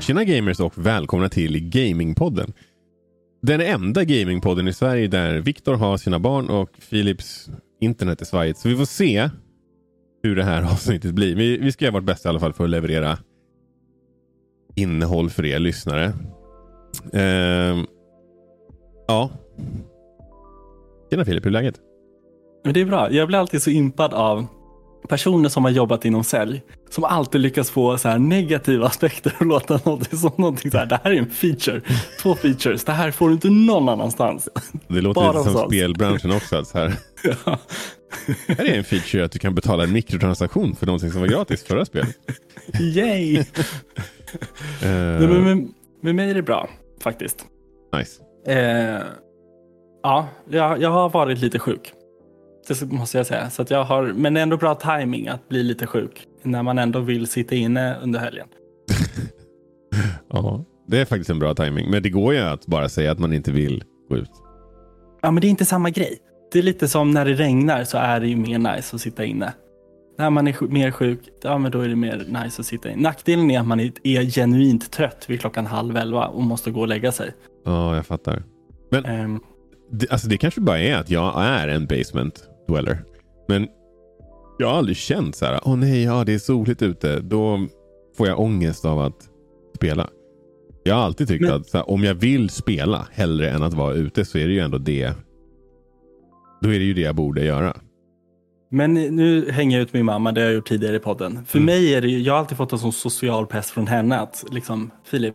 Tjena gamers och välkomna till Gamingpodden. Den enda gamingpodden i Sverige där Viktor har sina barn och Philips internet är svajigt. Så vi får se hur det här avsnittet blir. Vi, vi ska göra vårt bästa i alla fall för att leverera innehåll för er lyssnare. Ehm, ja. Tjena Filip, hur är läget? Men det är bra. Jag blir alltid så impad av personer som har jobbat inom sälj. Som alltid lyckas få så här negativa aspekter och låta någonting som någonting så här. Det här är en feature. Två features. Det här får du inte någon annanstans. Det låter Bara lite som oss. spelbranschen också. Så här, Ja. här är en feature att du kan betala en mikrotransaktion för någonting som var gratis förra spelet. Yay! Nej, men med, med mig är det bra faktiskt. nice. Eh, ja, jag, jag har varit lite sjuk. Det måste jag säga. Så att jag har, men det är ändå bra timing att bli lite sjuk. När man ändå vill sitta inne under helgen. Ja, det är faktiskt en bra timing. Men det går ju att bara säga att man inte vill gå ut. Ja, men det är inte samma grej. Det är lite som när det regnar så är det ju mer nice att sitta inne. När man är mer sjuk, ja men då är det mer nice att sitta inne. Nackdelen är att man är- genuint trött vid klockan halv elva och måste gå och lägga sig. Ja, jag fattar. Men Ehm, det, alltså det kanske bara är att jag är en basement dweller. Men jag har aldrig känt så här, åh nej, ja det är soligt ute. Då får jag ångest av att spela. Jag har alltid tyckt Men- att här, om jag vill spela hellre än att vara ute så är det ju ändå det. Då är det ju det jag borde göra. Men nu hänger jag ut min mamma, det har jag gjort tidigare i podden. För Mm. mig är det ju, jag har alltid fått en sån social press från henne att liksom, Filip,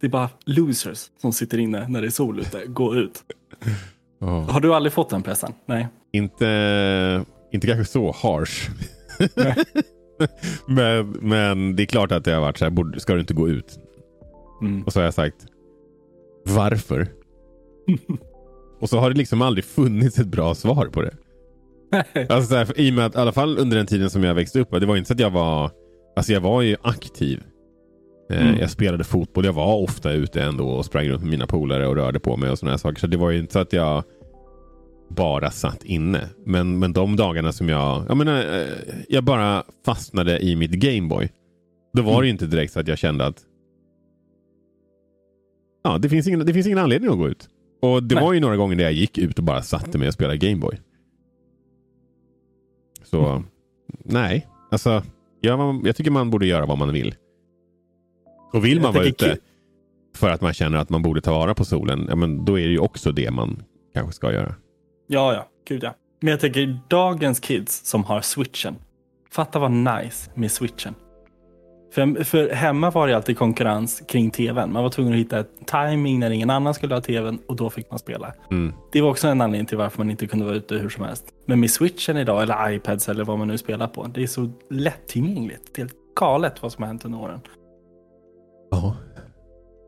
det är bara losers som sitter inne när det är sol ute, gå ut. Ja. Har du aldrig fått den pressen? Nej. Inte, inte kanske så harsh. men, men det är klart att det har varit så här, ska du inte gå ut? Mm. Och så har jag sagt varför? och så har det liksom aldrig funnits ett bra svar på det. Alltså så här, I och med att i alla fall under den tiden som jag växte upp, det var inte så att jag var, alltså jag var ju aktiv. Eh, Mm. Jag spelade fotboll, jag var ofta ute ändå och sprang runt med mina polare och rörde på mig och sådana saker. Så det var ju inte så att jag bara satt inne. Men, men de dagarna som jag, jag menar, eh, jag bara fastnade i mitt Gameboy. Då var det ju inte direkt så att jag kände att Ja, det finns ingen, det finns ingen anledning att gå ut. Och det Nej. var ju några gånger där jag gick ut och bara satte mig och spelade Gameboy. Så nej, alltså jag, jag tycker man borde göra vad man vill. Och vill man vara ute för att man känner att man borde ta vara på solen, ja, men då är det ju också det man kanske ska göra. Ja, ja, gud ja. Men jag tänker dagens kids som har switchen. Fatta vad nice med switchen. För, för hemma var det alltid konkurrens kring tvn. Man var tvungen att hitta ett timing när ingen annan skulle ha tvn och då fick man spela. Mm. Det var också en anledning till varför man inte kunde vara ute hur som helst. Men med switchen idag, eller iPads eller vad man nu spelar på. Det är så lättillgängligt. Det är helt galet vad som har hänt under åren. Ja,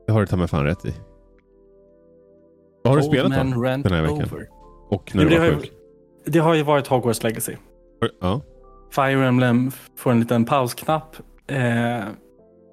det har du ta mig fan rätt i. Vad har du Old spelat man då? den här veckan? over. Och när Men du det, var har ju, sjuk? det har ju varit Hogwarts Legacy. Ja. Fire Emblem får en liten pausknapp. Eh,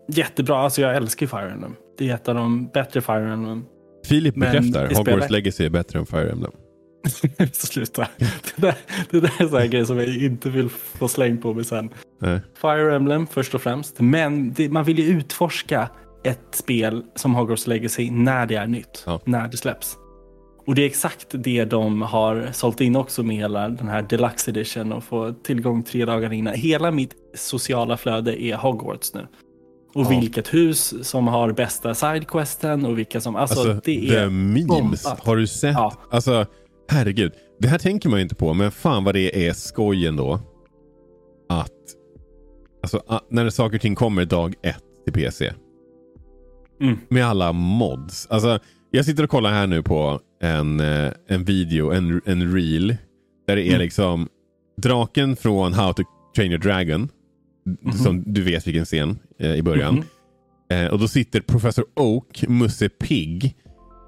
jättebra, alltså jag älskar ju Fire Emblem. Det är ett av de bättre Fire Emblem. Filip bekräftar, Hogwarts spelet- Legacy är bättre än Fire Emblem. Sluta. Det där, det där är här grejer som jag inte vill få släng på mig sen. Nej. Fire Emblem först och främst. Men det, man vill ju utforska ett spel som Hogwarts Legacy när det är nytt. Ja. När det släpps. Och det är exakt det de har sålt in också med hela den här Deluxe Edition och få tillgång tre dagar innan. Hela mitt sociala flöde är Hogwarts nu. Och Ja. vilket hus som har bästa sidequesten och vilka som... Alltså, Alltså, det the är... memes. bombat. Har du sett? Ja. Alltså, herregud. Det här tänker man ju inte på, men fan vad det är skoj ändå. Att, alltså, när saker och ting kommer dag ett till PC. Mm. Med alla mods. Alltså, jag sitter och kollar här nu på en, eh, en video, en, en reel. Där det är Mm. liksom draken från How to Train Your Dragon. Som du vet vilken scen eh, i början. Mhm. Eh, och då sitter Professor Oak, Musse Pigg,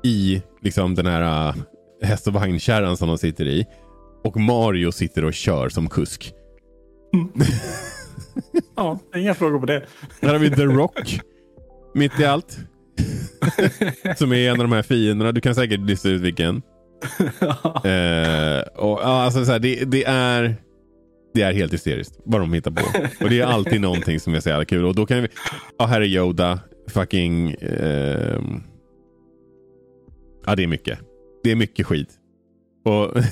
i liksom den här uh, häst och vagnkärran som de sitter i. Och Mario sitter och kör som kusk. Ja, inga frågor på det. Här har vi The Rock. Mitt i allt. som är en av de här fienderna. Du kan säkert lista ut vilken. Eh, och, ja, alltså, så här, det, det är det är helt hysteriskt vad de hittar på. Och det är alltid någonting som är så jävla kul. Och då kan vi, ja här är Yoda. fucking... ehm, ja, det är mycket. Det är mycket skit. Och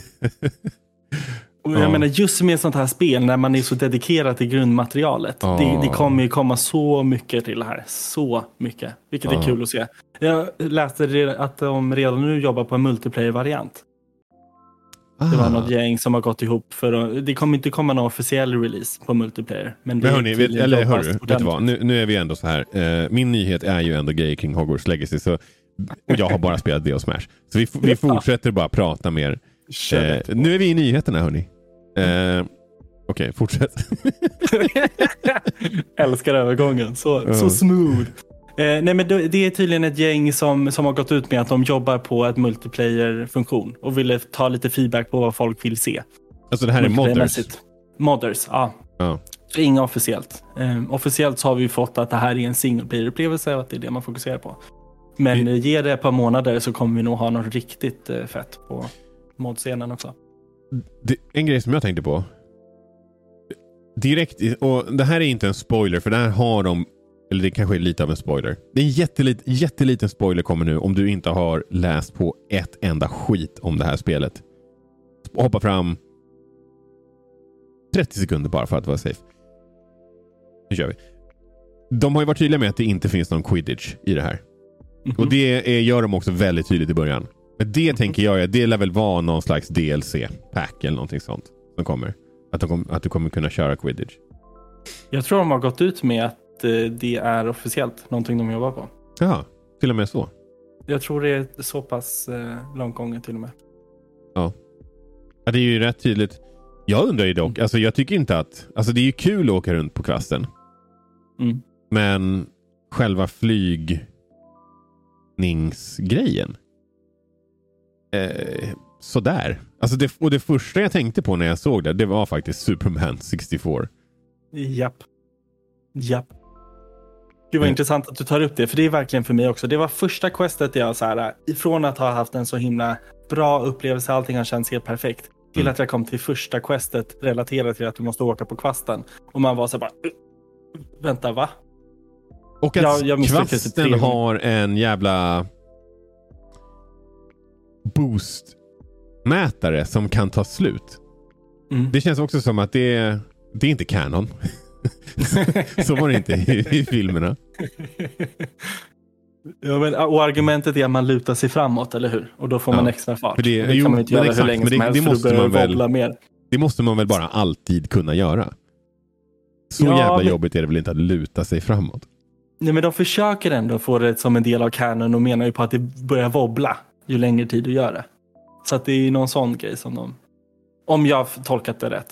Och jag Ja. menar just med sånt här spel när man är så dedikerad till grundmaterialet. Ja. Det, det kommer ju komma så mycket till det här. Så mycket. Vilket Ja. är kul att se. Jag läste att de redan nu jobbar på en multiplayer-variant. Det var Ah. något gäng som har gått ihop för att, Det kommer inte komma någon officiell release på multiplayer. Men, Men hörni, vet, eller hörru, vet du vad? Nu, nu är vi ändå så här. Eh, min nyhet är ju ändå grejer kring Hogwarts Legacy. Så, och jag har bara spelat det och Smash. Så vi, vi fortsätter bara prata mer. Eh, nu är vi i nyheterna hörni. Eh, Okej, fortsätt. Älskar övergången. Så, Ja. så smooth. Eh, nej, men det, är tydligen ett gäng som, som har gått ut med att de jobbar på ett multiplayer-funktion och ville ta lite feedback på vad folk vill se. Alltså det här är modders. Modders, ja. Ja. Så inga officiellt. Eh, officiellt så har vi fått att det här är en single player-upplevelse och att det är det man fokuserar på. Men Det- eh, ge det ett par månader så kommer vi nog ha något riktigt eh, fett på modscenen också. Det, en grej som jag tänkte på. Direkt, och det här är inte en spoiler för där har de, eller det kanske är lite av en spoiler. Det är en jättelit, jätteliten spoiler kommer nu om du inte har läst på ett enda skit om det här spelet. Hoppa fram 30 sekunder bara för att vara safe. Nu kör vi. De har ju varit tydliga med att det inte finns någon quidditch i det här. Mhm. Och det är, gör de också väldigt tydligt i början. Men det tänker jag det lär väl vara någon slags DLC-pack eller någonting sånt som kommer. Att, de att du kommer kunna köra quidditch. Jag tror de har gått ut med att eh, det är officiellt någonting de jobbar på. Jaha, till och med så. Jag tror det är så pass eh, långt gånget till och med. Ja, det är ju rätt tydligt. Jag undrar ju dock, alltså jag tycker inte att... Alltså det är ju kul att åka runt på kvasten. Mm. Men själva flygningsgrejen. Eh, sådär. Alltså det, och det första jag tänkte på när jag såg det, det var faktiskt Superman 64. Japp. Japp. Det var Mm. intressant att du tar upp det, för det är verkligen för mig också. Det var första questet jag så här, ifrån att ha haft en så himla bra upplevelse, allting har känts helt perfekt, till Mm. att jag kom till första questet relaterat till att du måste åka på kvasten. Och man var så här bara, "Uh, vänta va? Och att Jag- jag kvasten har en jävla boostmätare som kan ta slut. Mm. Det känns också som att det, det är inte kanon. Så var det inte i, i filmerna. Ja, men, och argumentet är att man lutar sig framåt, eller hur? Och då får man Ja, extra fart. för det- det jo, kan man inte göra exakt, hur länge men som det- helst det måste man väl- mer. Det måste man väl bara alltid kunna göra. Så Ja, jävla men- jobbigt är det väl inte att luta sig framåt. Nej, men de försöker ändå få det som en del av canon och menar ju på att det börjar wobbla ju längre tid du gör det. Så att det är någon sån grej som de... Om jag har tolkat det rätt.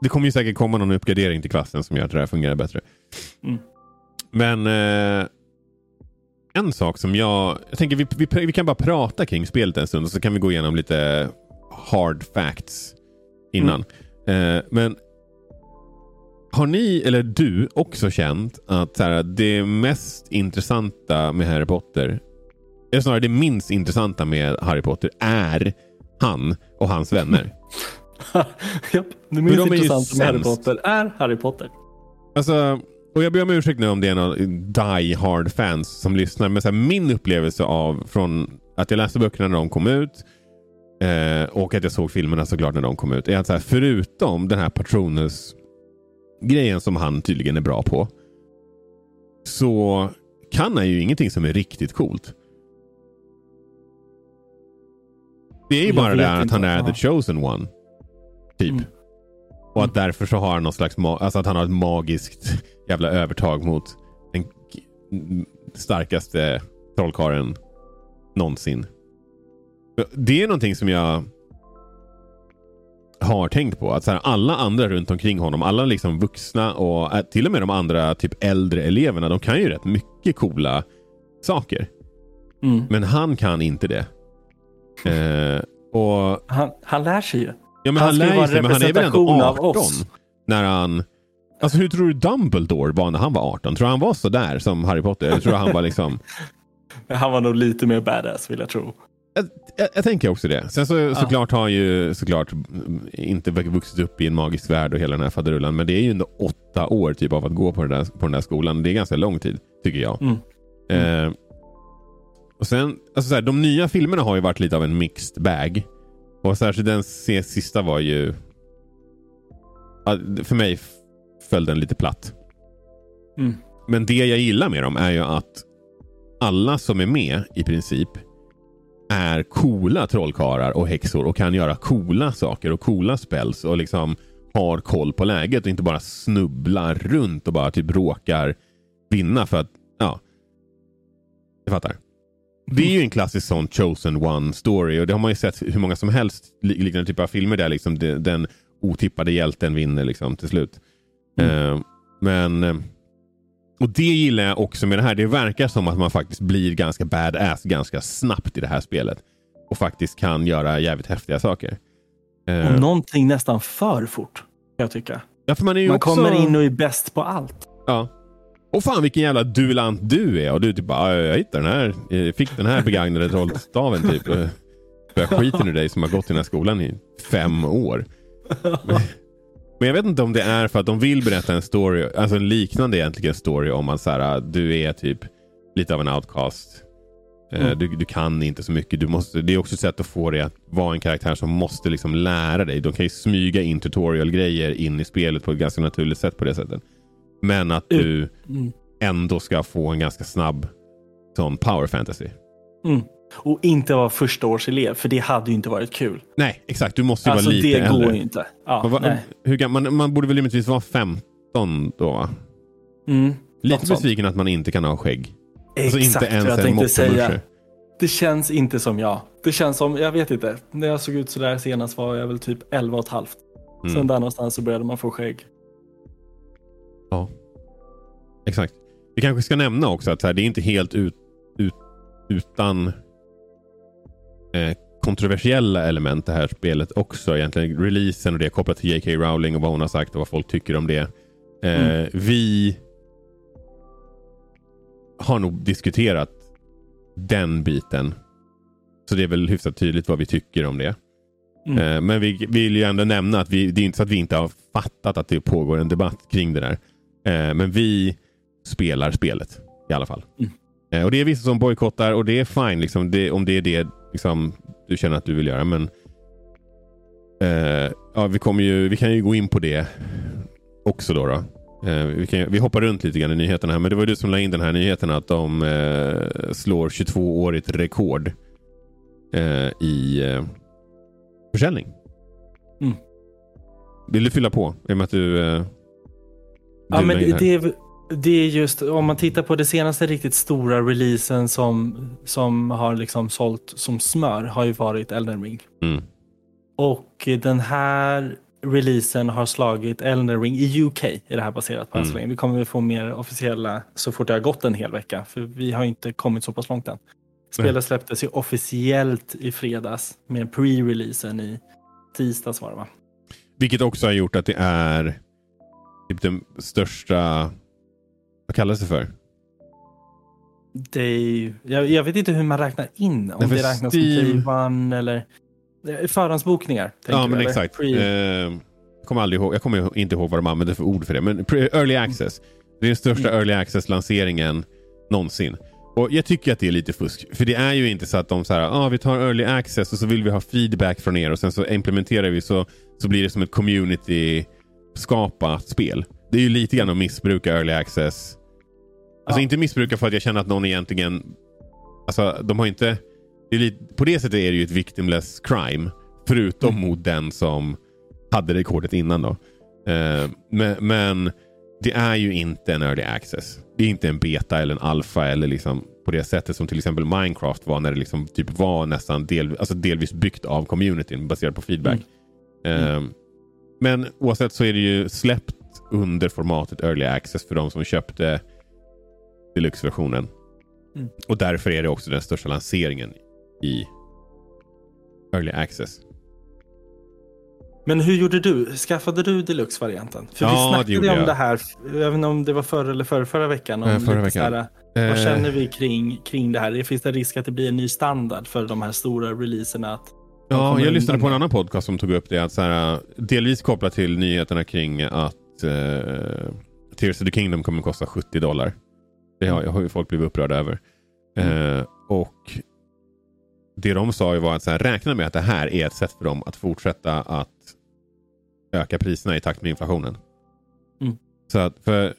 Det kommer ju säkert komma någon uppgradering till kvasten som gör att det här fungerar bättre. Mm. Men eh, en sak som jag... Jag tänker vi, vi, vi kan bara prata kring spelet en stund och så kan vi gå igenom lite hard facts innan. Eh, men har ni, eller du, också känt att här, det mest intressanta med Harry Potter, eller snarare det minst intressanta med Harry Potter är han och hans vänner? Japp, det minst de intressanta med Harry. Potter är Harry Potter. Alltså, och jag ber om ursäkt nu om det är någon die hard fans som lyssnar. Men så här, min upplevelse av från att jag läste böckerna när de kom ut eh, och att jag såg filmerna såklart när de kom ut. Är att så här, förutom den här Patronus grejen som han tydligen är bra på. Så kan han ju ingenting som är riktigt coolt. Det är ju bara det att han är the chosen one. Typ. Mm. Och att därför så har han någon slags alltså att han har ett magiskt jävla övertag mot den starkaste trollkarlen någonsin. Det är någonting som jag har tänkt på. Att så här, alla andra runt omkring honom, alla liksom vuxna och äh, till och med de andra typ äldre eleverna, de kan ju rätt mycket coola saker. Mm. Men han kan inte det. Eh, och Han, han lär sig ju. Ja, men Han han, lär sig, men han är väl ändå representation av 18? oss. När han... Alltså hur tror du Dumbledore var när han var 18? Tror du han var så där som Harry Potter? Eller tror du han var liksom... Han var nog lite mer badass vill jag tro. Jag, jag, jag tänker också det. Sen så, såklart har han ju såklart mm, inte vuxit upp i en magisk värld och hela den här faderullan. Men det är ju ändå åtta år typ av att gå på den där, på den där skolan. Det är ganska lång tid, tycker jag. Mm. Eh, och sen, alltså så här, de nya filmerna har ju varit lite av en mixed bag. Och särskilt den sista var ju... För mig föll den lite platt. Mm. Men det jag gillar med dem är ju att alla som är med i princip är coola trollkarlar och häxor och kan göra coola saker och coola spells och liksom har koll på läget och inte bara snubblar runt och bara typ råkar vinna för att, ja. Jag fattar. Det är ju en klassisk sån chosen one story och det har man ju sett hur många som helst liknande typer av filmer där liksom den otippade hjälten vinner liksom till slut. Mm. Uh, men uh, och det gillar jag också med det här. Det verkar som att man faktiskt blir ganska badass ganska snabbt i det här spelet. Och faktiskt kan göra jävligt häftiga saker. Uh, och någonting nästan för fort, kan jag tycka. Ja, för man är man också... kommer in och är bäst på allt. Ja, och fan vilken jävla duelant du är. Och du typ bara, jag hittade den här, jag fick den här begagnade trollstaven typ. Jag skiter i dig som har gått i den här skolan i fem år. Men jag vet inte om det är för att de vill berätta en story, alltså en liknande egentligen story om att så här, du är typ lite av en outcast. Eh, mm. Du, du, kan inte så mycket. Du måste, det är också ett sätt att få dig att vara en karaktär som måste liksom lära dig. De kan ju smyga in tutorial-grejer in i spelet på ett ganska naturligt sätt på det sättet. Men att du mm. ändå ska få en ganska snabb sån power fantasy. Mm. Och inte vara första års elev, för det hade ju inte varit kul. Nej, exakt. Du måste ju alltså, vara lite äldre. det går ju inte. Ja, va, hur, man, man borde väl rimligtvis vara 15 då, va? Mm, lite besviken att man inte kan ha skägg. Exakt alltså inte ens jag tänkte säga. Det känns inte som jag. Det känns som, jag vet inte, när jag såg ut sådär senast var jag väl typ 11 och ett halvt. Mm. Sen där någonstans så började man få skägg. Ja, exakt. Vi kanske ska nämna också att här, det är inte helt ut, ut, utan eh, kontroversiella element det här spelet också. Egentligen releasen och det kopplat till J.K. Rowling och vad hon har sagt och vad folk tycker om det. Eh, mm. Vi har nog diskuterat den biten. Så det är väl hyfsat tydligt vad vi tycker om det. Mm. Eh, men vi vill ju ändå nämna att vi, det är inte så att vi inte har fattat att det pågår en debatt kring det där. Eh, men vi spelar spelet i alla fall. Mm. Eh, och Det är vissa som bojkottar och det är fine liksom, det, om det är det liksom, du känner att du vill göra. Men eh, ja, vi, kommer ju, vi kan ju gå in på det också. då, då. Eh, vi, kan, vi hoppar runt lite grann i nyheterna här, men det var du som la in den här nyheten att de eh, slår 22-årigt rekord eh, i eh, försäljning. Mm. Vill du fylla på? I och med att du... Eh, ja, men det, är, det är just om man tittar på det senaste riktigt stora releasen som, som har liksom sålt som smör har ju varit Elden Ring. Mm. Och den här releasen har slagit Elden Ring i UK, är det här baserat på mm. Vi kommer få mer officiella så fort det har gått en hel vecka, för vi har inte kommit så pass långt än. Spelet släpptes ju officiellt i fredags med pre-releasen i tisdags var det va? Vilket också har gjort att det är typ den största, vad kallas det för? Det är, jag, jag vet inte hur man räknar in, om Nej, det räknas Steam... som Day eller Eh, förhandsbokningar. Ja, men exakt. Pre... Eh, jag, kommer aldrig ihåg, jag kommer inte ihåg vad de använder för ord för det. Men early access. Det är den största mm. early access-lanseringen någonsin. Och Jag tycker att det är lite fusk. För det är ju inte så att de säger ah, vi tar early access och så vill vi ha feedback från er och sen så implementerar vi så, så blir det som ett community-skapat spel. Det är ju lite grann att missbruka early access. Alltså ja. inte missbruka för att jag känner att någon egentligen... Alltså de har inte det lite, på det sättet är det ju ett victimless crime. Förutom mm. mot den som hade rekordet innan. då. Uh, men, men, det är ju inte en early access. Det är inte en beta eller en alfa eller liksom på det sättet som till exempel Minecraft var när det liksom typ var nästan del, alltså delvis byggt av communityn baserat på feedback. Mm. Uh, mm. Men oavsett så är det ju släppt under formatet early access för de som köpte deluxe-versionen. Mm. Och därför är det också den största lanseringen i Early Access. Men hur gjorde du? Skaffade du deluxe-varianten? För ja, vi snackade det om jag. det här, inte om det var förra eller förra, förra veckan. Om äh, förra veckan. Här, vad eh. känner vi kring, kring det här? Finns det risk att det blir en ny standard för de här stora releaserna? Att ja, jag lyssnade på en annan podcast som tog upp det. Att så här, delvis kopplat till nyheterna kring att uh, Tears of the Kingdom kommer att kosta 70 dollar. Det har, har ju folk blivit upprörda över. Eh, och det de sa ju var att så här, räkna med att det här är ett sätt för dem att fortsätta att öka priserna i takt med inflationen. Mm. Så att för,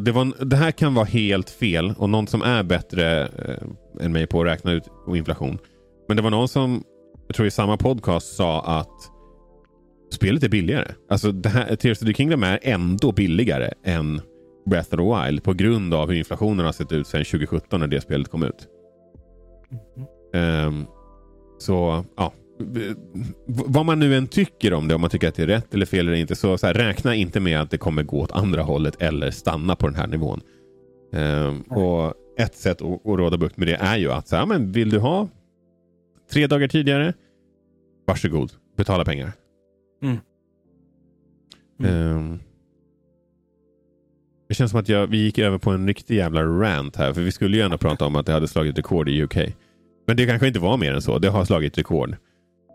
det, var, det här kan vara helt fel och någon som är bättre eh, än mig på att räkna ut inflation. Men det var någon som, jag tror i samma podcast sa att spelet är billigare. Alltså det här, Tears of the Kingdom är ändå billigare än Breath of the Wild på grund av hur inflationen har sett ut sedan 2017 när det spelet kom ut. Um, så ja, vad man nu än tycker om det, om man tycker att det är rätt eller fel eller inte, så, så här, räkna inte med att det kommer gå åt andra hållet eller stanna på den här nivån. Ehm, och Ett sätt att, att råda bukt med det är ju att så här, men vill du ha tre dagar tidigare, varsågod, betala pengar. Mm. Ehm, det känns som att jag, vi gick över på en riktig jävla rant här, för vi skulle ju ändå prata om att det hade slagit rekord i UK. Men det kanske inte var mer än så. Det har slagit rekord.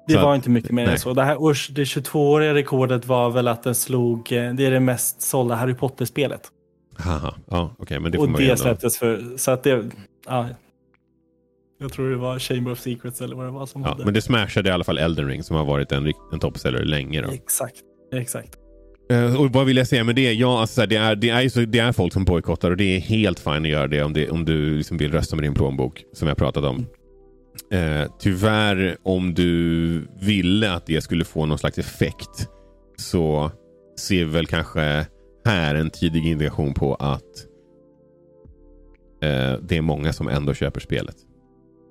Det Så var att- inte mycket mer nej. än så. Det, här, års- det 22-åriga rekordet var väl att den slog, eh, det är det mest sålda Harry Potter-spelet. Haha, ja, okej, men det får och man det släpptes för, så att det, ja. Jag tror det var Chamber of Secrets eller vad det var som Ja, hade. men det smashade i alla fall Elden Ring som har varit en, en toppseller länge. Då. Exakt, exakt. Eh, och vad vill jag säga med det? Ja, alltså, så här, det, är, det, är, så, det är folk som bojkottar och det är helt fint att göra det om, det, om du liksom vill rösta med din plånbok, som jag pratat om. Eh, tyvärr, om du ville att det skulle få någon slags effekt så ser vi väl kanske här en tidig indikation på att eh, det är många som ändå köper spelet.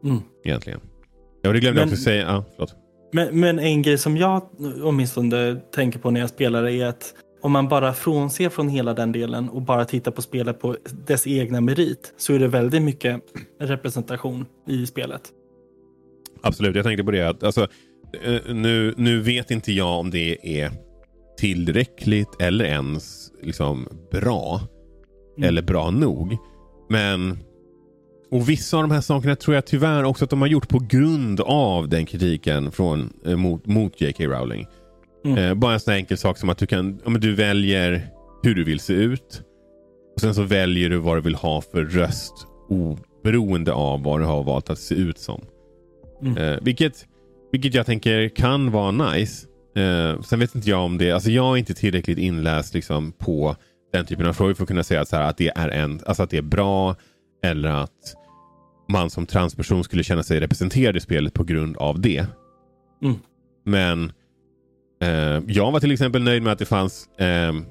Mm. Egentligen. Ja, det glömde jag Men- också säga. Ja, förlåt. Men, men en grej som jag åtminstone tänker på när jag spelar är att om man bara frånser från hela den delen och bara tittar på spelet på dess egna merit så är det väldigt mycket representation i spelet. Absolut, jag tänkte på det. Alltså, eh, nu, nu vet inte jag om det är tillräckligt eller ens liksom, bra. Mm. Eller bra nog. Men och vissa av de här sakerna tror jag tyvärr också att de har gjort på grund av den kritiken från, eh, mot, mot J.K. Rowling. Mm. Eh, bara en sån enkel sak som att du, kan, ja, du väljer hur du vill se ut. Och Sen så väljer du vad du vill ha för röst oberoende av vad du har valt att se ut som. Mm. Eh, vilket, vilket jag tänker kan vara nice. Eh, sen vet inte jag om det, alltså jag är inte tillräckligt inläst liksom, på den typen av frågor för att kunna säga att, så här, att, det är en, alltså att det är bra eller att man som transperson skulle känna sig representerad i spelet på grund av det. Mm. Men eh, jag var till exempel nöjd med att det fanns ehm,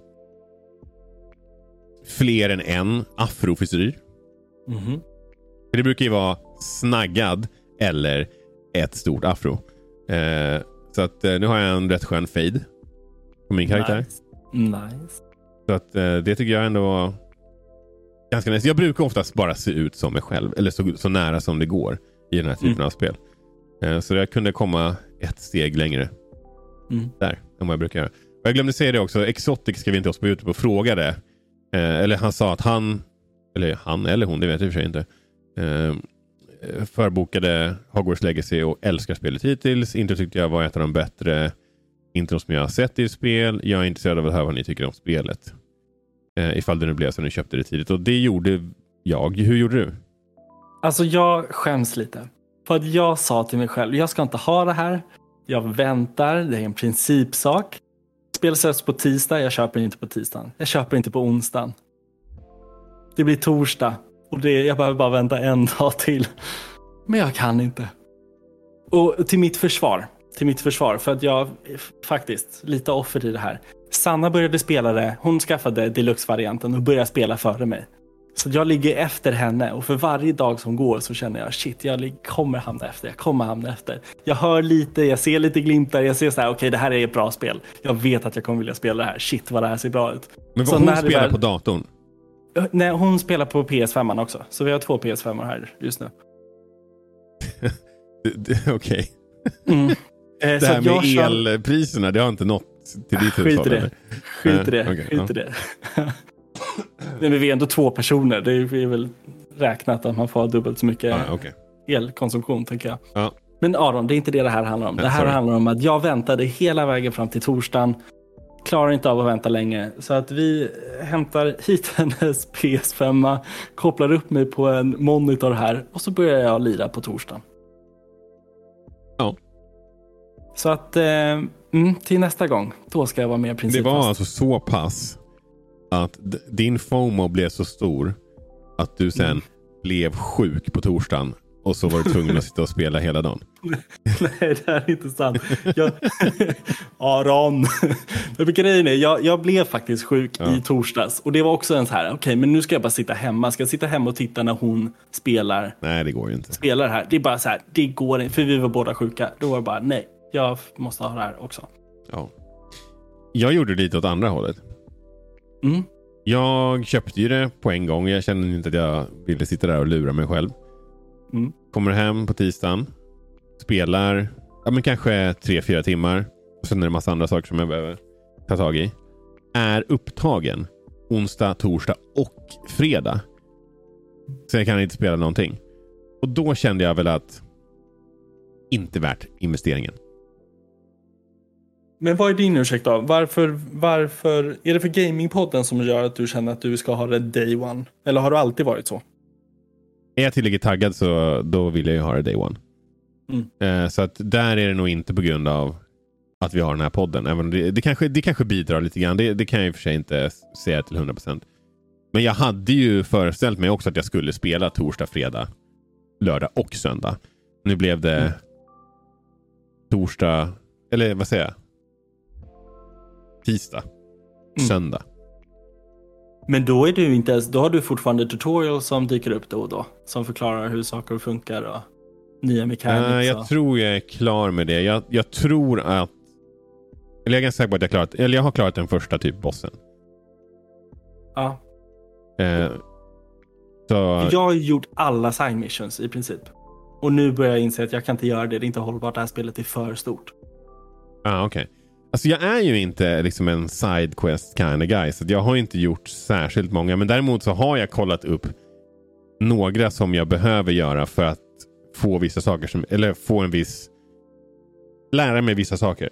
fler än en afrofrisyr. För Det brukar ju vara snaggad eller ett stort afro. Eh, så att eh, nu har jag en rätt skön fade på min karaktär. Nice. nice. Så att eh, det tycker jag ändå var ganska nice. Jag brukar oftast bara se ut som mig själv. Eller så, så nära som det går i den här typen Mm. av spel. Eh, så jag kunde komma ett steg längre Mm. där än vad jag brukar göra. Och jag glömde säga det också. Exotic skrev inte oss på Youtube och frågade. Eh, eller han sa att han, eller han eller hon, det vet jag i och för sig inte. Eh, förbokade Hogwarts Legacy och älskar spelet hittills. Inte tyckte jag var ett av de bättre intron som jag har sett i spel. Jag är intresserad av att höra vad ni tycker om spelet. Eh, ifall det nu blev så att ni köpte det tidigt. Och det gjorde jag. Hur gjorde du? Alltså jag skäms lite. För att jag sa till mig själv, jag ska inte ha det här. Jag väntar, det är en principsak. Spel släpps på tisdag, jag köper inte på tisdagen. Jag köper inte på onsdagen. Det blir torsdag och det, jag behöver bara vänta en dag till. Men jag kan inte. Och till mitt försvar, till mitt försvar, för att jag faktiskt lite offer i det här. Sanna började spela det, hon skaffade deluxe-varianten och började spela före mig. Så jag ligger efter henne och för varje dag som går så känner jag shit, jag kommer hamna efter, jag kommer hamna efter. Jag hör lite, jag ser lite glimtar, jag ser så här, okej det här är ett bra spel. Jag vet att jag kommer vilja spela det här, shit vad det här ser bra ut. Men Så vad hon när det spelar väl- på datorn? Nej, hon spelar på PS5 också, så vi har två PS5 här just nu. Okej. Mm. Eh, Det så här med elpriserna, det har inte nått till ditt Skit hushåll? i det. eller? Skit i det. Eh, okej, skit i det. Nej, men vi är ändå två personer. Det är väl räknat att man får dubbelt så mycket Ja, okej. elkonsumtion, tänker jag. Ja. Men Aron, det är inte det det här handlar om. Nej, Det här sorry. handlar om att jag väntade hela vägen fram till torsdagen klarar inte av att vänta länge. Så att vi hämtar hit hennes PS5, kopplar upp mig på en monitor här och så börjar jag lira på torsdagen. Ja. Så att eh, mm, till nästa gång, då ska jag vara mer Det principfast. var alltså så pass att din FOMO blev så stor att du sen Mm. blev sjuk på torsdagen och så var du tvungen att sitta och spela hela dagen. Nej, det här är inte sant. Jag... Aron. Grejen är, jag, jag blev faktiskt sjuk Ja. i torsdags. Och det var också en så här, okej, men nu ska jag bara sitta hemma. Ska jag sitta hemma och titta när hon spelar, Nej, det går ju inte. spelar här? Det är bara så här, det går inte. För vi var båda sjuka. Då var det bara, nej, jag måste ha det här också. Ja. Jag gjorde lite åt andra hållet. Mm. Jag köpte ju det på en gång. Jag kände inte att jag ville sitta där och lura mig själv. Mm. Kommer hem på tisdagen. Spelar ja, men kanske tre, fyra timmar. Och sen är det massa andra saker som jag behöver ta tag i. Är upptagen onsdag, torsdag och fredag. Så jag kan inte spela någonting. Och då kände jag väl att inte värt investeringen. Men vad är din ursäkt då? Varför, varför, är det för Gamingpodden som gör att du känner att du ska ha det day one? Eller har du alltid varit så? Är jag tillräckligt taggad så då vill jag ju ha det day one. Mm. Eh, så att där är det nog inte på grund av att vi har den här podden. Även det, det, kanske, det kanske bidrar lite grann. Det, det kan jag i och för sig inte säga till 100%. Men jag hade ju föreställt mig också att jag skulle spela torsdag, fredag, lördag och söndag. Nu blev det Mm. torsdag, eller vad säger jag? Tisdag, Mm. söndag. Men då är du inte ens, då har du fortfarande tutorials som dyker upp då och då. Som förklarar hur saker funkar och nya mechanics. Eh, jag tror jag är klar med det. Jag, jag tror att... Eller jag är ganska säker på att jag, klarat, eller jag har klarat den första typ bossen. ja. Eh, så, Jag har gjort alla side missions i princip. Och nu börjar jag inse att jag kan inte göra det. Det är inte hållbart. Det här spelet är för stort. ah, okej. Alltså jag är ju inte liksom en side quest kind of guy. Så jag har inte gjort särskilt många. Men däremot så har jag kollat upp några som jag behöver göra för att få vissa saker som, eller få en viss, lära mig vissa saker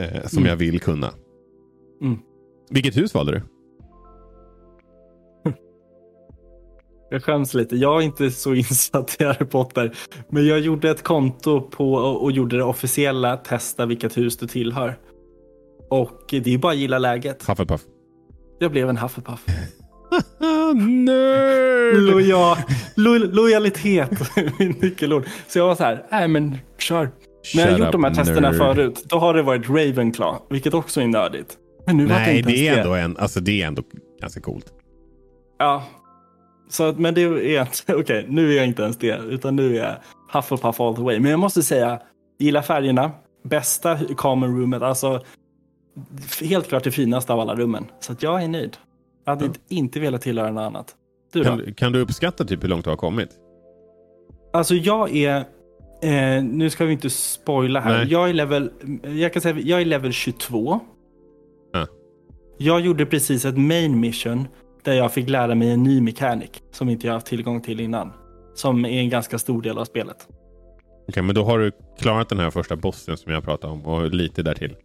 eh, som Mm. jag vill kunna. Mm. Vilket hus valde du? Jag skäms lite. Jag är inte så insatt i Harry Potter. Men jag gjorde ett konto på och gjorde det officiella. Testa vilket hus du tillhör. Och det är bara att gilla läget. Hufflepuff. Jag blev en Hufflepuff. Nerd! Loja, lo, lojalitet min nyckelord. Så jag var så här, nej men kör. När jag har gjort de här testerna nerd. förut, då har det varit Ravenclaw, vilket också är nördigt. Men nu var Nej, inte det är, ändå en, alltså det är ändå ganska coolt. Ja. Så, men det är okej, nu är jag inte ens det, utan nu är jag Hufflepuff all the way. Men jag måste säga, gillar färgerna, bästa common roomet, alltså helt klart det finaste av alla rummen. Så att jag är nöjd. Jag hade Ja. inte, velat tillhöra något annat. Du då? Kan, kan du uppskatta typ hur långt du har kommit? Alltså jag är, eh, nu ska vi inte spoila här. Nej. Jag är level, jag kan säga, jag är level 22. Ja. Jag gjorde precis ett main mission där jag fick lära mig en ny mechanic som inte jag haft tillgång till innan. Som är en ganska stor del av spelet. Okej, men då har du klarat den här första bossen som jag pratade om och lite därtill.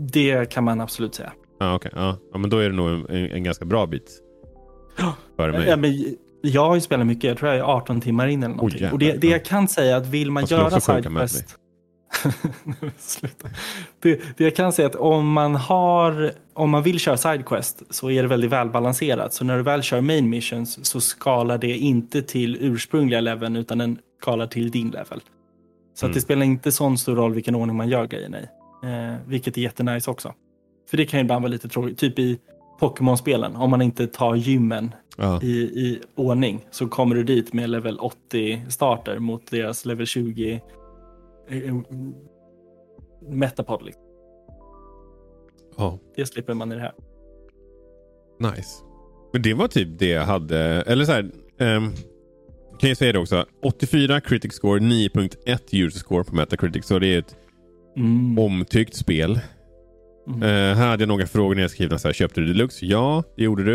Det kan man absolut säga. Ja, okej. Ja. ja, men då är det nog en, en, ganska bra bit. Före mig. Ja, men jag har ju spelat mycket, jag tror jag är 18 timmar in eller någonting. jävlar, och det, det ja. jag kan säga att vill man göra Sidequest... Sluta. Det, det jag kan säga är att om man, har, om man vill köra Sidequest så är det väldigt välbalanserat. Så när du väl kör Main Missions så skalar det inte till ursprungliga leveln utan den skalar till din level. Så Mm. att det spelar inte sån stor roll vilken ordning man gör grejerna i. Eh, vilket är jättenice också. För det kan ju ibland vara lite tråkigt. Typ i Pokémon-spelen, om man inte tar gymmen Ja. i, i ordning så kommer du dit med level 80 starter mot deras level 20 eh, metapod. Liksom. ja, Det slipper man i det här. nice. Men det var typ det jag hade. Eller så här. ehm, kan jag säga det också. 84 critic score, 9.1 user score på Metacritic. Så det är ett Mm. omtyckt spel. Mm. Eh, här hade jag några frågor nedskrivna. Så här, Köpte du deluxe? Ja, det gjorde du.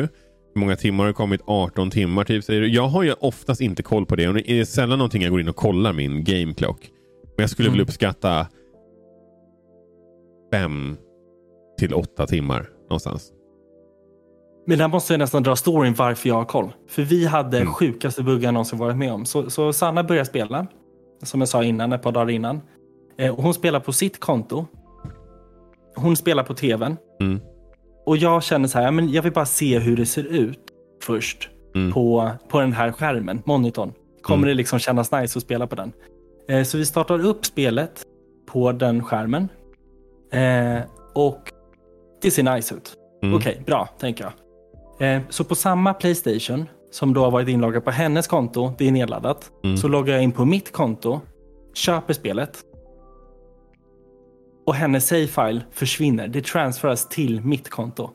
Hur många timmar har det kommit? 18 timmar typ säger du. Jag har ju oftast inte koll på det. Och det är sällan någonting jag går in och kollar min game clock. Men jag skulle väl Mm. uppskatta fem till åtta timmar någonstans. Men där måste jag nästan dra storyn varför jag har koll. För vi hade Mm. sjukaste buggen jag någonsin varit med om. Så, så Sanna började spela, som jag sa innan, ett par dagar innan. Eh, hon spelar på sitt konto. Hon spelar på tvn. Mm. Och jag känner så här, men jag vill bara se hur det ser ut först Mm. på, på den här skärmen, monitorn. Kommer Mm. det liksom kännas nice att spela på den? Eh, så vi startar upp spelet på den skärmen. Eh, och det ser nice ut. Mm. Okej, bra, tänker jag. Eh, så på samma Playstation som då har varit inloggad på hennes konto, det är nedladdat, Mm. så loggar jag in på mitt konto, köper spelet och hennes save-file försvinner. Det transferas till mitt konto.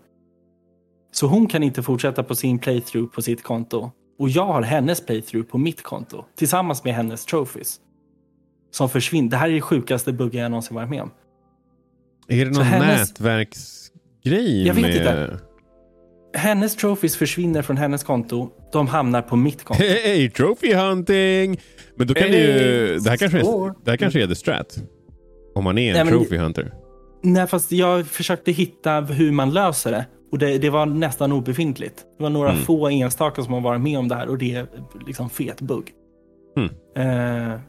Så hon kan inte fortsätta på sin playthrough på sitt konto och jag har hennes playthrough på mitt konto tillsammans med hennes trophies. Som försvinner. Det här är det sjukaste buggen jag någonsin varit med om. Är det någon hennes- nätverksgrej? Jag vet med... inte. Hennes trophies försvinner från hennes konto. De hamnar på mitt konto. Hej, trophy hunting! Men då kan Hey, det ju... Det här kanske är, det här kanske är the strat. Om man är en Nej, trophy hunter. Nej, fast jag försökte hitta hur man löser det. Och det, det var nästan obefintligt. Det var några Mm. få enstaka som har varit med om det här och det är liksom fet bugg. Mm. Eh,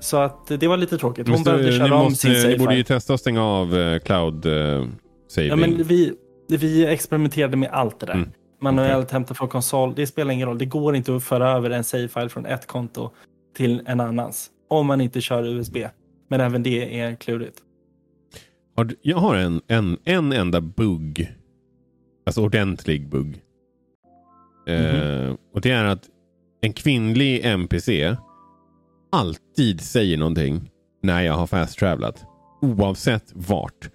så att det var lite tråkigt. Hon Måste- behövde ni, köra om sin ni save borde ju testa att stänga av eh, cloud eh, saving. Ja, men vi, vi experimenterade med allt det där. Mm. Manuellt hämta från konsol. Det spelar ingen roll. Det går inte att föra över en save-file från ett konto till en annans. Om man inte kör USB. Men även det är klurigt. Jag har en, en, en enda bugg. Alltså ordentlig bugg. Mhm. Eh, och det är att en kvinnlig NPC alltid säger någonting när jag har fast-travlat. Oavsett vart.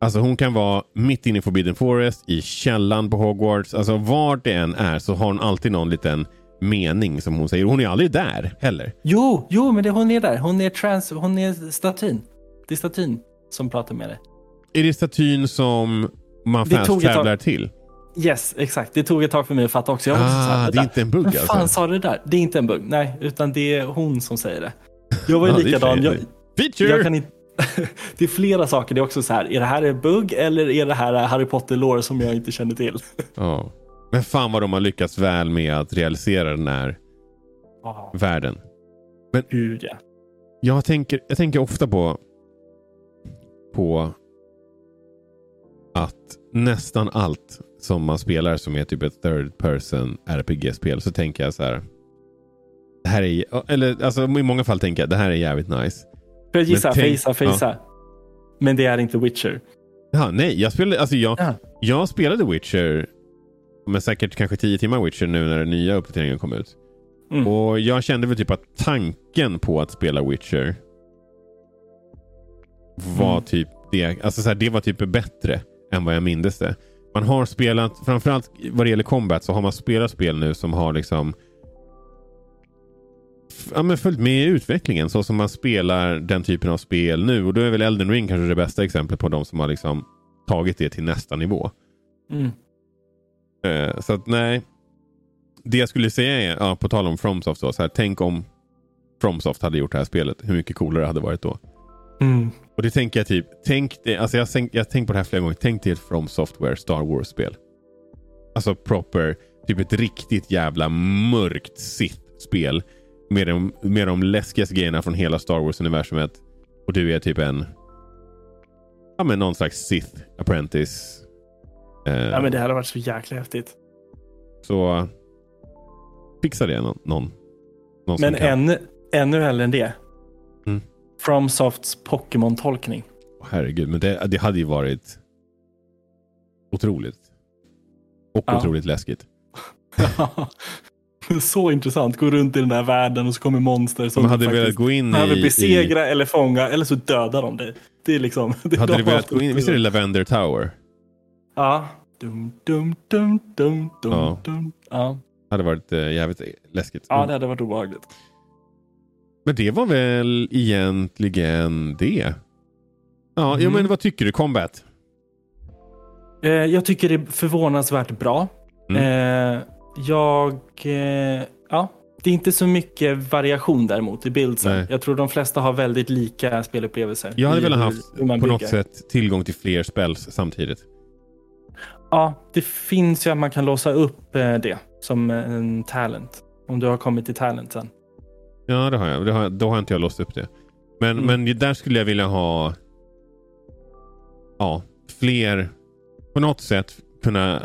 Alltså hon kan vara mitt inne i Forbidden Forest, i källan på Hogwarts. Alltså vart det än är så har hon alltid någon liten mening som hon säger. Hon är aldrig där heller. Jo, jo, men det, hon är där. Hon är trans, hon är statyn. Det är statyn som pratar med dig. Är det statyn som man fast-travlar till? Yes, exakt. Det tog ett tag för mig att fatta också. Jag så här, Ah, det är inte en bugg Vem fan alltså? sa det där? Det är inte en bugg. Nej, utan det är hon som säger det. Jag var ju Ja, likadan. Jag. Feature! jag kan inte... det är flera saker. Det är också så här, är det här en bugg eller är det här Harry Potter-lore som jag inte känner till? Ja. Men fan vad de har lyckats väl med att realisera den här Ja, världen. gud ja. Jag tänker, jag tänker ofta på på att nästan allt som man spelar som är typ ett third person RPG-spel så tänker jag så här. Det här är, eller alltså i många fall tänker jag det här är jävligt nice. Får jag gissa? Men tänk- gissa? Jag gissa? Men det är inte Witcher. Ja, nej, jag spelade, alltså jag, Ja. jag spelade Witcher, men säkert kanske 10 timmar Witcher nu när den nya uppdateringen kom ut. Mm. Och jag kände väl typ att tanken på att spela Witcher var Mm. typ det, alltså så här, det var typ bättre än vad jag mindes det. Man har spelat, framförallt vad det gäller combat, så har man spelat spel nu som har liksom ja, men följt med i utvecklingen så som man spelar den typen av spel nu. Och då är väl Elden Ring kanske det bästa exemplet på de som har liksom tagit det till nästa nivå. Mm. Eh, så att nej. Det jag skulle säga är, ja, på tal om Fromsoft då, så här, tänk om Fromsoft hade gjort det här spelet. Hur mycket coolare det hade varit då. Mm. Och det tänker jag typ, tänk det, alltså jag har tänkt på det här flera gånger. Tänk dig ett From Software Star Wars-spel. Alltså proper, typ ett riktigt jävla mörkt Sith-spel. Med de, med de läskigaste grejerna från hela Star Wars-universumet. Och du är typ en, ja men någon slags Sith apprentice. Eh, Ja, men det hade varit så jäkla häftigt. Så fixa det någon. någon, Men ännu, ännu hellre än det. Mm. FromSofts Pokémon-tolkning. Åh, Herregud, men det, det hade ju varit otroligt. Och Ja. otroligt läskigt. så intressant. Gå runt i den där världen och så kommer monster som hade du velat gå in i... besegra eller fånga eller så dödar de dig. Det är liksom... Det i hade de du har velat gå in... Visst är det Lavender Tower? Ja. Dum, dum, dum, dum, dum, Ja. dum. Ja. hade varit eh, jävligt läskigt. ja, det hade varit obehagligt. Men det var väl egentligen det. Ja, Mm. ja men vad tycker du? Combat? Eh, jag tycker det är förvånansvärt bra. Mm. Eh, jag... Eh, ja, det är inte så mycket variation däremot i bildsen. Jag tror de flesta har väldigt lika spelupplevelser. Jag hade velat haft på något sätt tillgång till fler spells samtidigt. Ja, det finns ju att man kan låsa upp eh, det som en talent. Om du har kommit till talent sen. Ja, det har jag. Det har, då har inte jag låst upp det. Men, mm. men där skulle jag vilja ha ja, fler, på något sätt kunna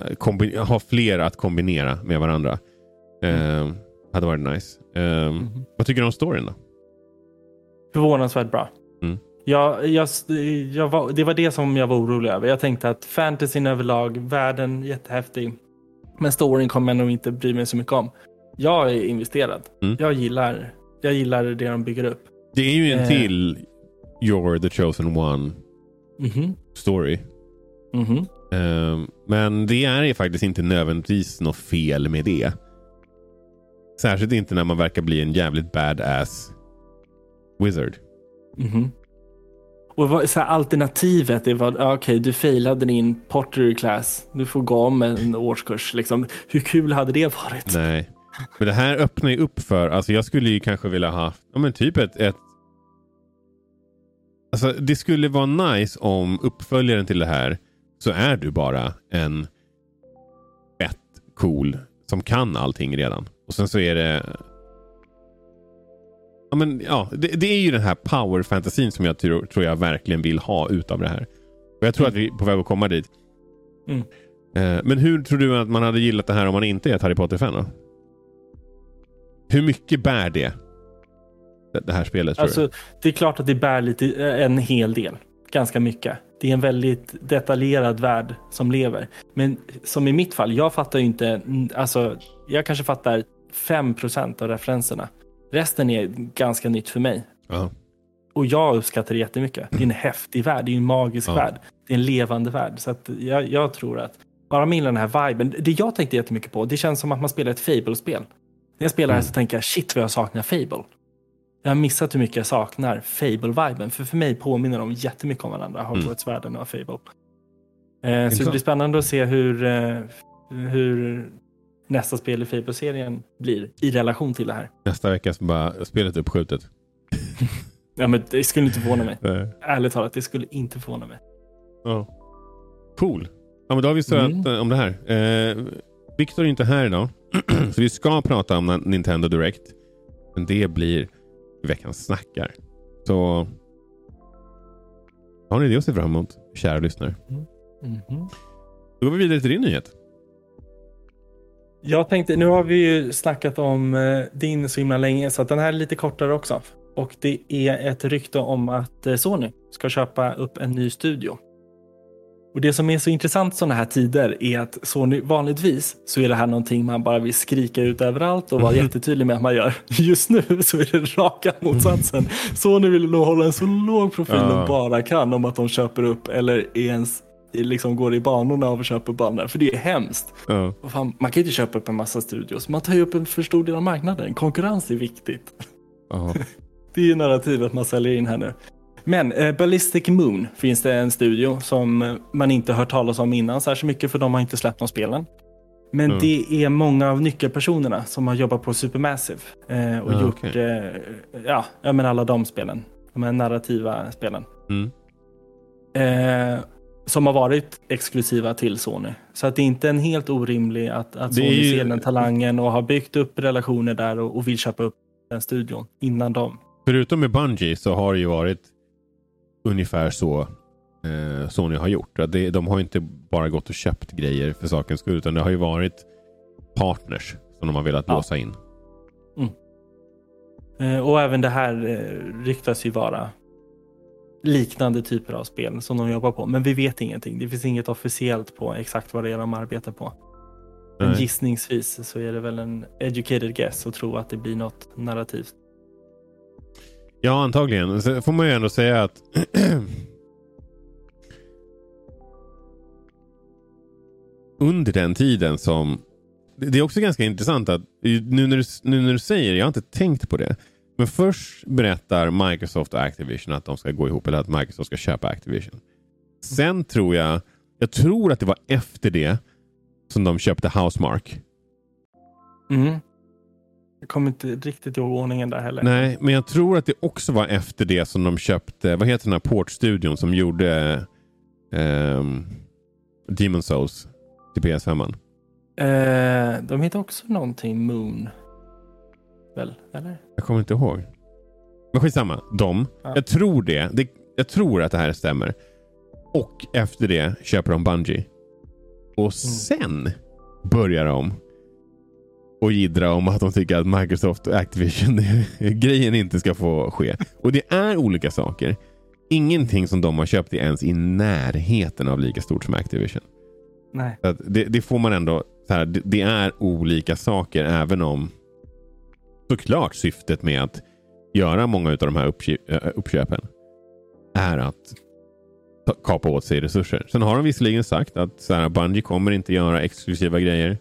ha fler att kombinera med varandra. Mm. Eh, hade varit nice. Eh, mm. Vad tycker du om storyn då? Förvånansvärt bra. Jag, jag, jag var, det var det som jag var orolig över. Jag tänkte att fantasyn överlag, världen jättehäftig. Men storyn kommer jag nog inte bry mig så mycket om. Jag är investerad. Mm. Jag, gillar, jag gillar det de bygger upp. Det är ju en eh. till You're the chosen one mm -hmm. story. Mm -hmm. uh, men det är ju faktiskt inte nödvändigtvis något fel med det. Särskilt inte när man verkar bli en jävligt badass wizard. Mm -hmm. Och vad, så här, alternativet är vad, okej okay, du failade din pottery class. Du får gå om en årskurs. Liksom. Hur kul hade det varit? Nej. Men det här öppnar ju upp för, alltså jag skulle ju kanske vilja ha, ja men typ ett, ett Alltså det skulle vara nice om uppföljaren till det här så är du bara en fett cool som kan allting redan. Och sen så är det Ja, men, ja, det, det, är ju den här power-fantasin som jag tror, tror jag verkligen vill ha utav det här. Och Jag tror mm. att vi är på väg att komma dit. Mm. Eh, men hur tror du att man hade gillat det här om man inte är ett Harry Potter-fan? Hur mycket bär det? Det här spelet alltså? Det är klart att det bär lite, eh, en hel del. Ganska mycket. Det är en väldigt detaljerad värld som lever. Men som i mitt fall, jag fattar ju inte, alltså jag kanske fattar 5% av referenserna. Resten är ganska nytt för mig. Uh-huh. Och jag uppskattar det jättemycket. Det är en häftig värld, det är en magisk uh-huh. värld. Det är en levande värld. Så jag, jag tror att bara med den här viben. Det jag tänkte jättemycket på, det känns som att man spelar ett Fable-spel. När jag spelar mm. här så tänker jag shit vad jag saknar Fable. Jag har missat hur mycket jag saknar Fable-viben. För för mig påminner de jättemycket om varandra, Hogwarts-världen mm. och Fable. Eh, så det blir spännande att se hur, eh, hur nästa spel i Fable-serien blir i relation till det här. Nästa vecka så bara spelet uppskjutet. ja, men det skulle inte förvåna mig. Nej. Ärligt talat, det skulle inte förvåna mig. Ja. Cool. Ja, men då har vi stöt mm. Eh, om det här. Eh, Viktor är inte här idag. så vi ska prata om Nintendo Direct. Men det blir veckans snackar. Så har ni det att se fram emot, kära lyssnare. Mm. Mm -hmm. Då går vi vidare till din nyhet. Jag tänkte, nu har vi ju snackat om eh, din så himla länge så att den här är lite kortare också. Och det är ett rykte om att eh, Sony ska köpa upp en ny studio. Och Det som är så intressant sådana här tider är att Sony vanligtvis så är det här någonting man bara vill skrika ut överallt och vara mm. jättetydlig med att man gör. Just nu så är det raka motsatsen. Sony vill nog hålla en så låg profil ja. de bara kan om att de köper upp eller ens liksom går i banorna köpa upp banor. För det är hemskt. Ja. Fan, man kan inte köpa upp en massa studios. Man tar ju upp en för stor del av marknaden. Konkurrens är viktigt. Det är narrativet man säljer in här nu. Men eh, Ballistic Moon finns det en studio som man inte hört talas om innan särskilt mycket för de har inte släppt någon spelen. Men mm. det är många av nyckelpersonerna som har jobbat på Supermassive eh, och ah, gjort okay. eh, ja, menar alla de spelen. De här narrativa spelen. Mm. Eh, som har varit exklusiva till Sony. Så att det är inte en helt orimlig att, att Sony ju... ser den talangen och har byggt upp relationer där och, och vill köpa upp den studion innan dem. Förutom med Bungie så har det ju varit ungefär så eh, Sony har gjort. Det, de har inte bara gått och köpt grejer för sakens skull utan det har ju varit partners som de har velat ja. låsa in. Mm. Eh, och även det här eh, ryktas ju vara liknande typer av spel som de jobbar på. Men vi vet ingenting. Det finns inget officiellt på exakt vad det är de arbetar på. Men Nej. gissningsvis så är det väl en educated guess att tro att det blir något narrativt. Ja, antagligen. Sen får man ju ändå säga att under den tiden som... Det är också ganska intressant att nu när, du, nu när du säger jag har inte tänkt på det. Men först berättar Microsoft och Activision att de ska gå ihop eller att Microsoft ska köpa Activision. Sen tror jag, jag tror att det var efter det som de köpte Housemark. Mm. Jag kommer inte riktigt ihåg ordningen där heller. Nej, men jag tror att det också var efter det som de köpte, vad heter den här Portstudion som gjorde um, Demon Souls? till PS5. Eh, de heter också någonting Moon. Väl, eller? Jag kommer inte ihåg. Men skitsamma. De. Ja. Jag tror det. det. Jag tror att det här stämmer. Och efter det köper de Bungie. Och sen börjar de och jiddra om att de tycker att Microsoft och Activision-grejen inte ska få ske. Och det är olika saker. Ingenting som de har köpt är ens i närheten av lika stort som Activision. Nej. Det, det får man ändå... Så här, det, det är olika saker även om såklart syftet med att göra många av de här äh, uppköpen är att kapa åt sig resurser. Sen har de visserligen sagt att så här, Bungie kommer inte göra exklusiva grejer.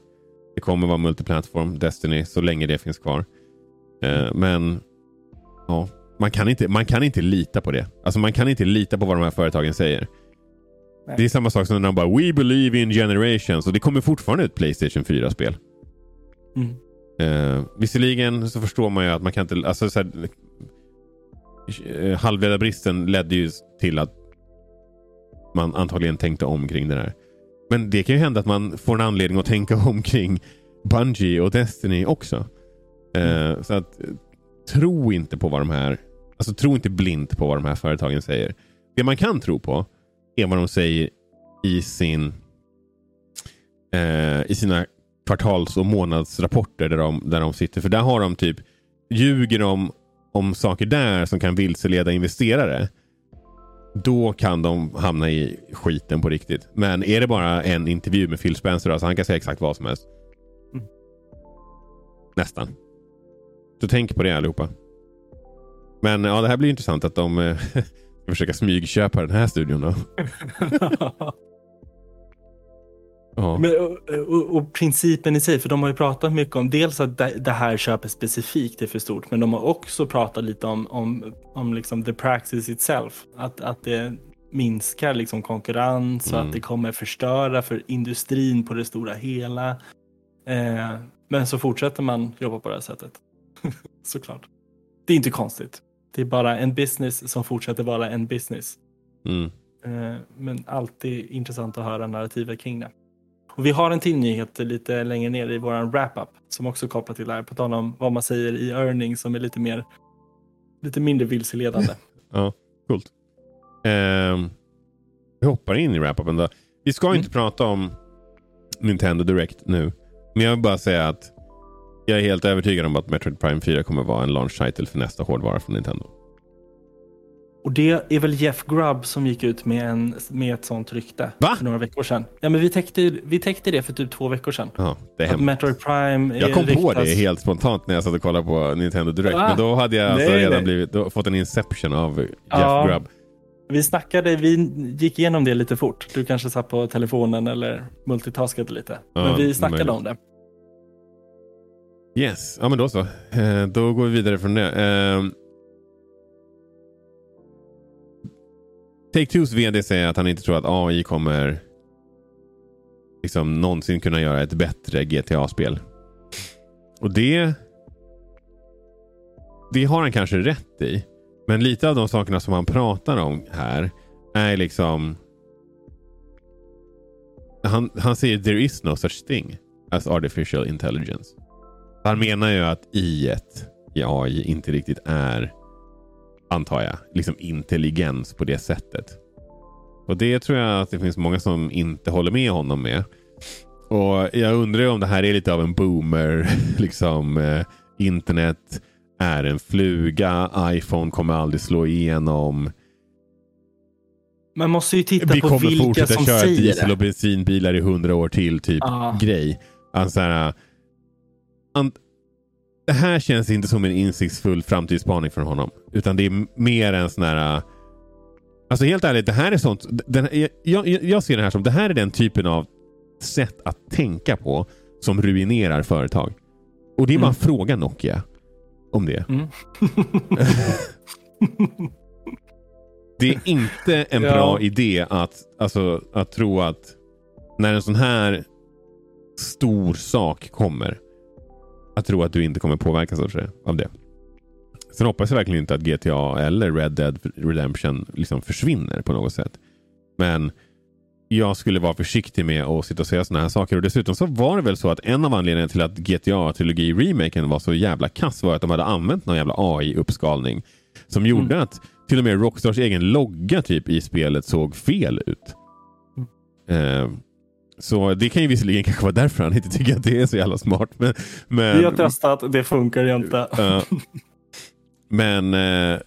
Det kommer vara multiplattform, Destiny, så länge det finns kvar. Eh, men ja, man, kan inte, man kan inte lita på det. Alltså Man kan inte lita på vad de här företagen säger. Nej. Det är samma sak som när de bara “We believe in generations” och det kommer fortfarande ett Playstation 4-spel. Mm. Eh, visserligen så förstår man ju att man kan inte... Alltså, så här, eh, halvledarbristen ledde ju till att man antagligen tänkte om kring det där. Men det kan ju hända att man får en anledning att tänka om kring Bungie och Destiny också. Eh, så att eh, tro inte på vad de här... Alltså tro inte blint på vad de här företagen säger. Det man kan tro på är vad de säger i sin eh, i sina kvartals och månadsrapporter där de, där de sitter. För där har de typ ljuger de om saker där som kan vilseleda investerare. Då kan de hamna i skiten på riktigt. Men är det bara en intervju med Phil Spencer, alltså han kan säga exakt vad som helst. Mm. Nästan. Så tänk på det allihopa. Men ja, det här blir intressant att de eh, ska försöka smygköpa den här studion då. Ja. Men, och, och, och principen i sig, för de har ju pratat mycket om dels att det, här köpet specifikt är för stort, men de har också pratat lite om, om, om liksom the praxis itself. Att, att det minskar liksom konkurrens och Mm. att det kommer förstöra för industrin på det stora hela. Eh, men så fortsätter man jobba på det här sättet. Såklart. Det är inte konstigt. Det är bara en business som fortsätter vara en business. Mm. Eh, Men alltid intressant att höra narrativet kring det. Och vi har en till nyhet lite längre ner i vår wrap-up som också kopplar till det här. På tal om vad man säger i earnings som är lite mer lite mindre vilseledande. Ja, coolt. Ehm, vi hoppar in i wrap-upen då. Vi ska Mm. inte prata om Nintendo Direct nu. Men jag vill bara säga att jag är helt övertygad om att Metroid Prime 4 kommer vara en launch title för nästa hårdvara från Nintendo. Och det är väl Jeff Grubb som gick ut med, en, med ett sånt rykte Va? för några veckor sedan. Ja, men vi täckte, vi täckte det för typ två veckor sedan. Ja, det är Att. Metroid Prime Jag kom på ryktas- det helt spontant när jag satt och kollade på Nintendo Direct. Va? Men då hade jag alltså Nej, redan nej. blivit, då, fått en inception av Jeff Ja. Grubb. Vi snackade, vi gick igenom det lite fort. Du kanske satt på telefonen eller multitaskade lite. Ja, men vi snackade möjligt. om det. Yes, ja men då så. Eh, då går vi vidare från det. Eh, Take-Twos vd säger att han inte tror att AI kommer liksom någonsin kunna göra ett bättre GTA-spel. Och det det har han kanske rätt i. Men lite av de sakerna som han pratar om här är liksom han, han säger there is no such thing as artificial intelligence. Han menar ju att i ett i AI inte riktigt är, antar jag, liksom intelligens på det sättet. Och det tror jag att det finns många som inte håller med honom med. Och jag undrar ju om det här är lite av en boomer, liksom eh, internet är en fluga, iPhone kommer aldrig slå igenom. Man måste ju titta Vi på kommer vilka fortsätta som köra säger diesel det. och bensinbilar i hundra år till, typ Ja. grej. Alltså, här, an, det här känns inte som en insiktsfull framtidsspaning från honom. Utan det är mer en sån här... Alltså helt ärligt, det här är sånt. Den, jag, jag, jag ser det här som det här är den typen av sätt att tänka på som ruinerar företag. Och det är bara Mm. en fråga Nokia om det. Mm. Det är inte en Ja. bra idé att, alltså, att tro att när en sån här stor sak kommer, att tro att du inte kommer påverkas av det. Av det. Sen hoppas jag verkligen inte att GTA eller Red Dead Redemption liksom försvinner på något sätt. Men jag skulle vara försiktig med att sitta och säga sådana här saker. Och dessutom så var det väl så att en av anledningarna till att GTA-trilogi-remaken var så jävla kass var att de hade använt någon jävla AI-uppskalning. Som gjorde mm. att till och med Rockstars egen logga typ i spelet såg fel ut. Mm. Eh, så det kan ju visserligen kanske vara därför han inte tycker att det är så jävla smart. Men, men... Vi har testat, det funkar inte. Uh, men uh,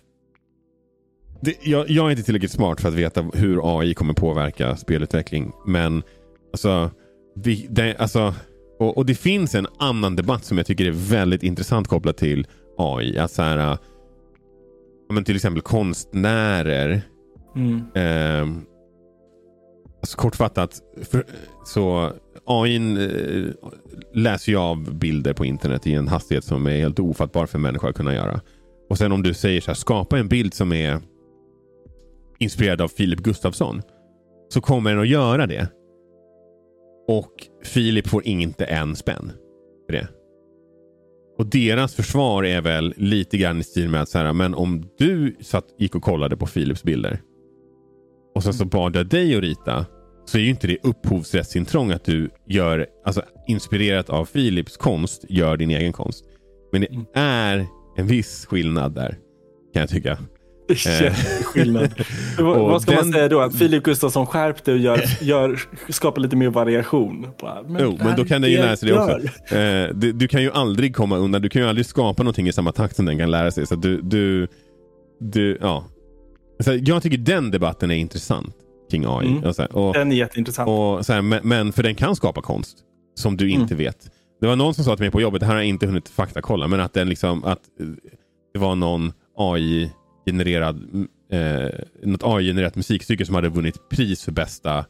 det, jag, jag, är inte tillräckligt smart för att veta hur AI kommer påverka spelutveckling. Men alltså, vi, det, alltså och, och, det finns en annan debatt som jag tycker är väldigt intressant kopplat till AI. Att så här, uh, men till exempel konstnärer. Mm. Eh, så kortfattat, för, så AI eh, läser ju av bilder på internet i en hastighet som är helt ofattbar för människor att kunna göra. Och sen om du säger så här, skapa en bild som är inspirerad av Filip Gustafsson. Så kommer den att göra det. Och Filip får inte en spänn för det. Och deras försvar är väl lite grann i stil med att så här, men om du satt, gick och kollade på Filips bilder och sen så bad jag dig att rita så är ju inte det upphovsrättsintrång att du gör, alltså inspirerat av Philips konst, gör din egen konst. Men det mm. är en viss skillnad där, kan jag tycka. Jätteskillnad. vad ska den... man säga då? Att Filip Gustafsson skärpte och gör, gör, skapar lite mer variation? Men, jo, men då kan den ju lära sig det också. Eh, du, du, kan ju aldrig komma undan. Du kan ju aldrig skapa någonting i samma takt som den kan lära sig. Så du, du, du, ja. Så jag tycker den debatten är intressant kring AI. Mm. Och så och, den är jätteintressant. Och så här, men, men, för den kan skapa konst som du inte mm. vet. Det var någon som sa till mig på jobbet, det här har jag inte hunnit faktakolla, men att den liksom att det var någon AI genererad eh, något AI-genererat musikstycke som hade vunnit pris för bästa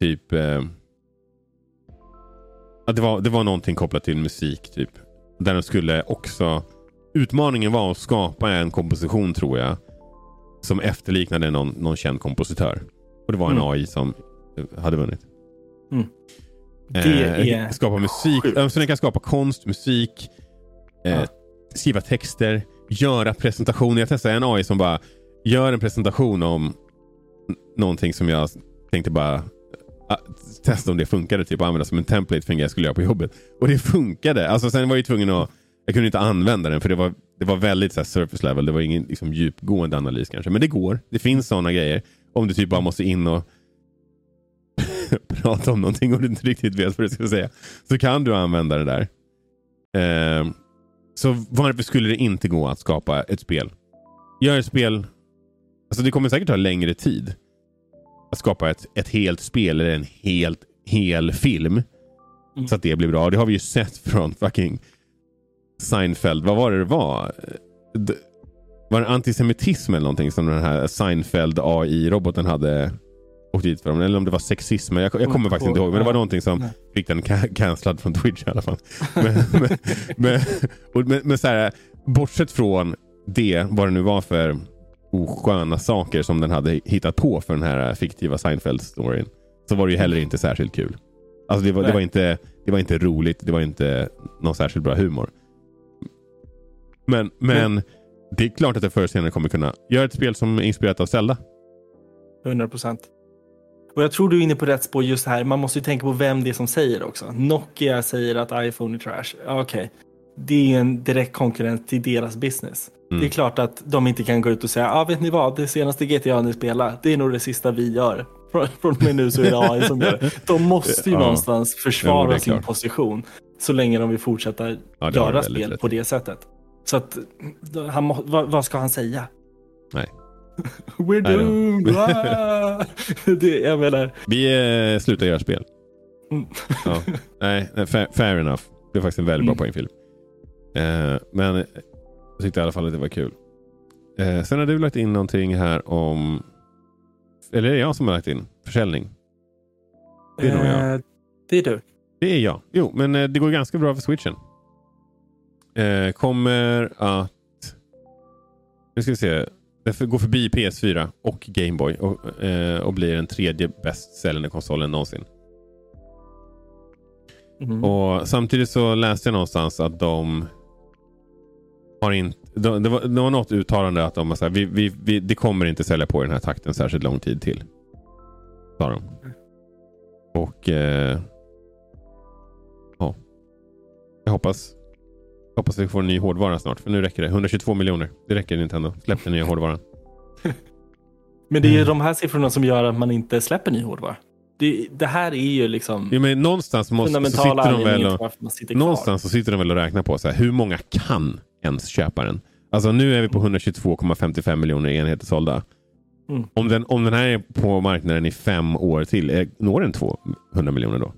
typ eh, det, var, det var någonting kopplat till musik typ. Där den skulle också Utmaningen var att skapa en komposition tror jag. Som efterliknade någon, någon känd kompositör. Och det var en mm. AI som hade vunnit. Mm. Det eh, är skapa musik. Sjukt. Så den kan skapa konst, musik, eh, ja. skriva texter, göra presentationer. Jag testade en AI som bara gör en presentation om någonting som jag tänkte bara uh, testa om det funkade. Typ använda som en template för en grej jag skulle göra på jobbet. Och det funkade. Alltså sen var jag tvungen att jag kunde inte använda den för det var, det var väldigt så här, surface level. Det var ingen liksom, djupgående analys kanske. Men det går. Det finns sådana grejer. Om du typ bara måste in och prata om någonting och du inte riktigt vet vad du ska säga. Så kan du använda det där. Uh, så varför skulle det inte gå att skapa ett spel? Gör ett spel... Alltså det kommer säkert ta längre tid att skapa ett, ett helt spel eller en helt hel film. Mm. Så att det blir bra. Det har vi ju sett från fucking Seinfeld. Vad var det det var? Var det antisemitism eller någonting som den här Seinfeld AI-roboten hade åkt dit för dem. Eller om det var sexism. Jag, jag kommer faktiskt inte ihåg. Men det var någonting som fick den cancellad från Twitch i alla fall. men, men, men, och, men, men så här, bortsett från det, vad det nu var för osköna saker som den hade hittat på för den här fiktiva Seinfeld-storyn. Så var det ju heller inte särskilt kul. Alltså det var, det var, inte, det var inte roligt. Det var inte någon särskilt bra humor. Men, men det är klart att det förr eller senare kommer kunna göra ett spel som är inspirerat av Zelda. 100 procent. Och jag tror du är inne på rätt spår just här. Man måste ju tänka på vem det är som säger också. Nokia säger att iPhone är trash. Okej, okay. det är en direkt konkurrent till deras business. Mm. Det är klart att de inte kan gå ut och säga, ah, vet ni vad, det senaste GTA ni spelar, det är nog det sista vi gör. Från och med nu så är det AI som gör det. De måste ju ja. någonstans försvara ja, sin position så länge de vill fortsätta ja, göra spel på det sättet. Så att, han, vad, vad ska han säga? Nej. We're doomed! Ah! det, jag menar... Vi eh, slutar göra spel. Mm. ja. Nej, fair, fair, enough. Det är faktiskt en väldigt bra mm. poängfilm. Eh, men jag tyckte i alla fall att det var kul. Eh, sen har du lagt in någonting här om... Eller är det jag som har lagt in? Försäljning? Det är nog jag. Eh, det är du. Det är jag. Jo, men eh, det går ganska bra för switchen. Eh, kommer att... Nu ska vi se. Det går förbi PS4 och Gameboy och, eh, och blir den tredje bäst säljande konsolen någonsin. Mm. Och Samtidigt så läste jag någonstans att de har inte... De, det, var, det var något uttalande att de har sagt vi, vi, vi, det kommer inte sälja på i den här takten särskilt lång tid till. Sa de. Och eh, ja, jag hoppas, hoppas vi får en ny hårdvara snart. För nu räcker det. 122 miljoner. Det räcker Nintendo. Släpp den nya hårdvaran. Men det är ju Mm. de här siffrorna som gör att man inte släpper ny hårdvara. Det, det här är ju liksom Ja, men någonstans måste, så sitter de väl och, sitter någonstans så sitter de väl och räknar på så här, hur många kan ens köpa den? Alltså nu är vi på 122,55 miljoner enheter sålda. Mm. Om, den, om den här är på marknaden i fem år till, eh, når den 200 miljoner då?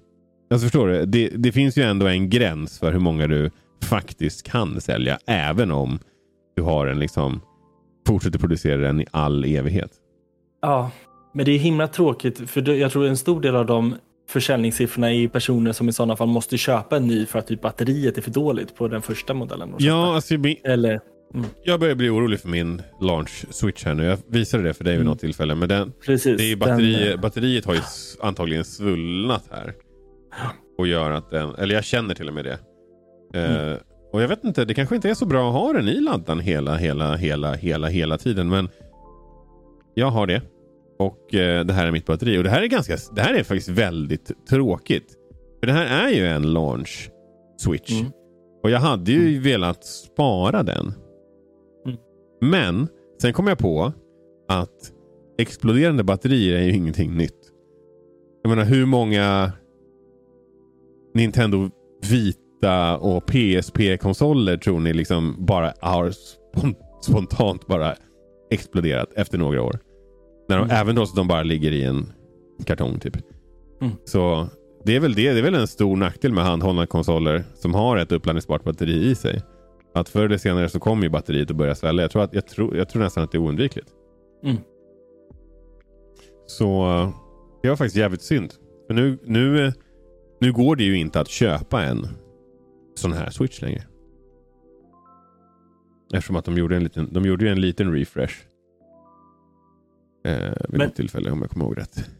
Alltså förstår du? Det, det finns ju ändå en gräns för hur många du faktiskt kan sälja, även om du har en liksom fortsätter producera den i all evighet. Ja, men det är himla tråkigt för jag tror en stor del av de försäljningssiffrorna är personer som i sådana fall måste köpa en ny för att typ batteriet är för dåligt på den första modellen. Ja, alltså, Eller, jag börjar bli orolig för min launch switch här nu. Jag visade det för dig vid Mm. något tillfälle, men den, precis. Det är ju den, batteri, eh, batteriet har ju antagligen svullnat här. Och gör att den, eller jag känner till och med det. Eh, och jag vet inte, det kanske inte är så bra att ha den i laddan hela, hela, hela, hela, hela tiden. Men jag har det. Och eh, det här är mitt batteri. Och det här är ganska, det här är faktiskt väldigt tråkigt. För det här är ju en launch switch. Mm. Och jag hade ju velat spara den. Mm. Men sen kom jag på att exploderande batterier är ju ingenting nytt. Jag menar hur många Nintendo Vita och PSP-konsoler tror ni liksom bara har spon- spontant bara exploderat efter några år? När de, Mm. Även då så de bara ligger i en kartong typ. Mm. Så det är väl det. Det är väl en stor nackdel med handhållna konsoler som har ett uppladdningsbart batteri i sig. Att förr eller senare så kommer ju batteriet att börja svälla. Jag tror, att, jag tror, jag tror nästan att det är oundvikligt. Mm. Så det var faktiskt jävligt synd. För nu, nu, nu går det ju inte att köpa en sån här switch längre. Eftersom att de gjorde en liten, de gjorde en liten refresh. Eh, vid Men- något tillfälle om jag kommer ihåg rätt.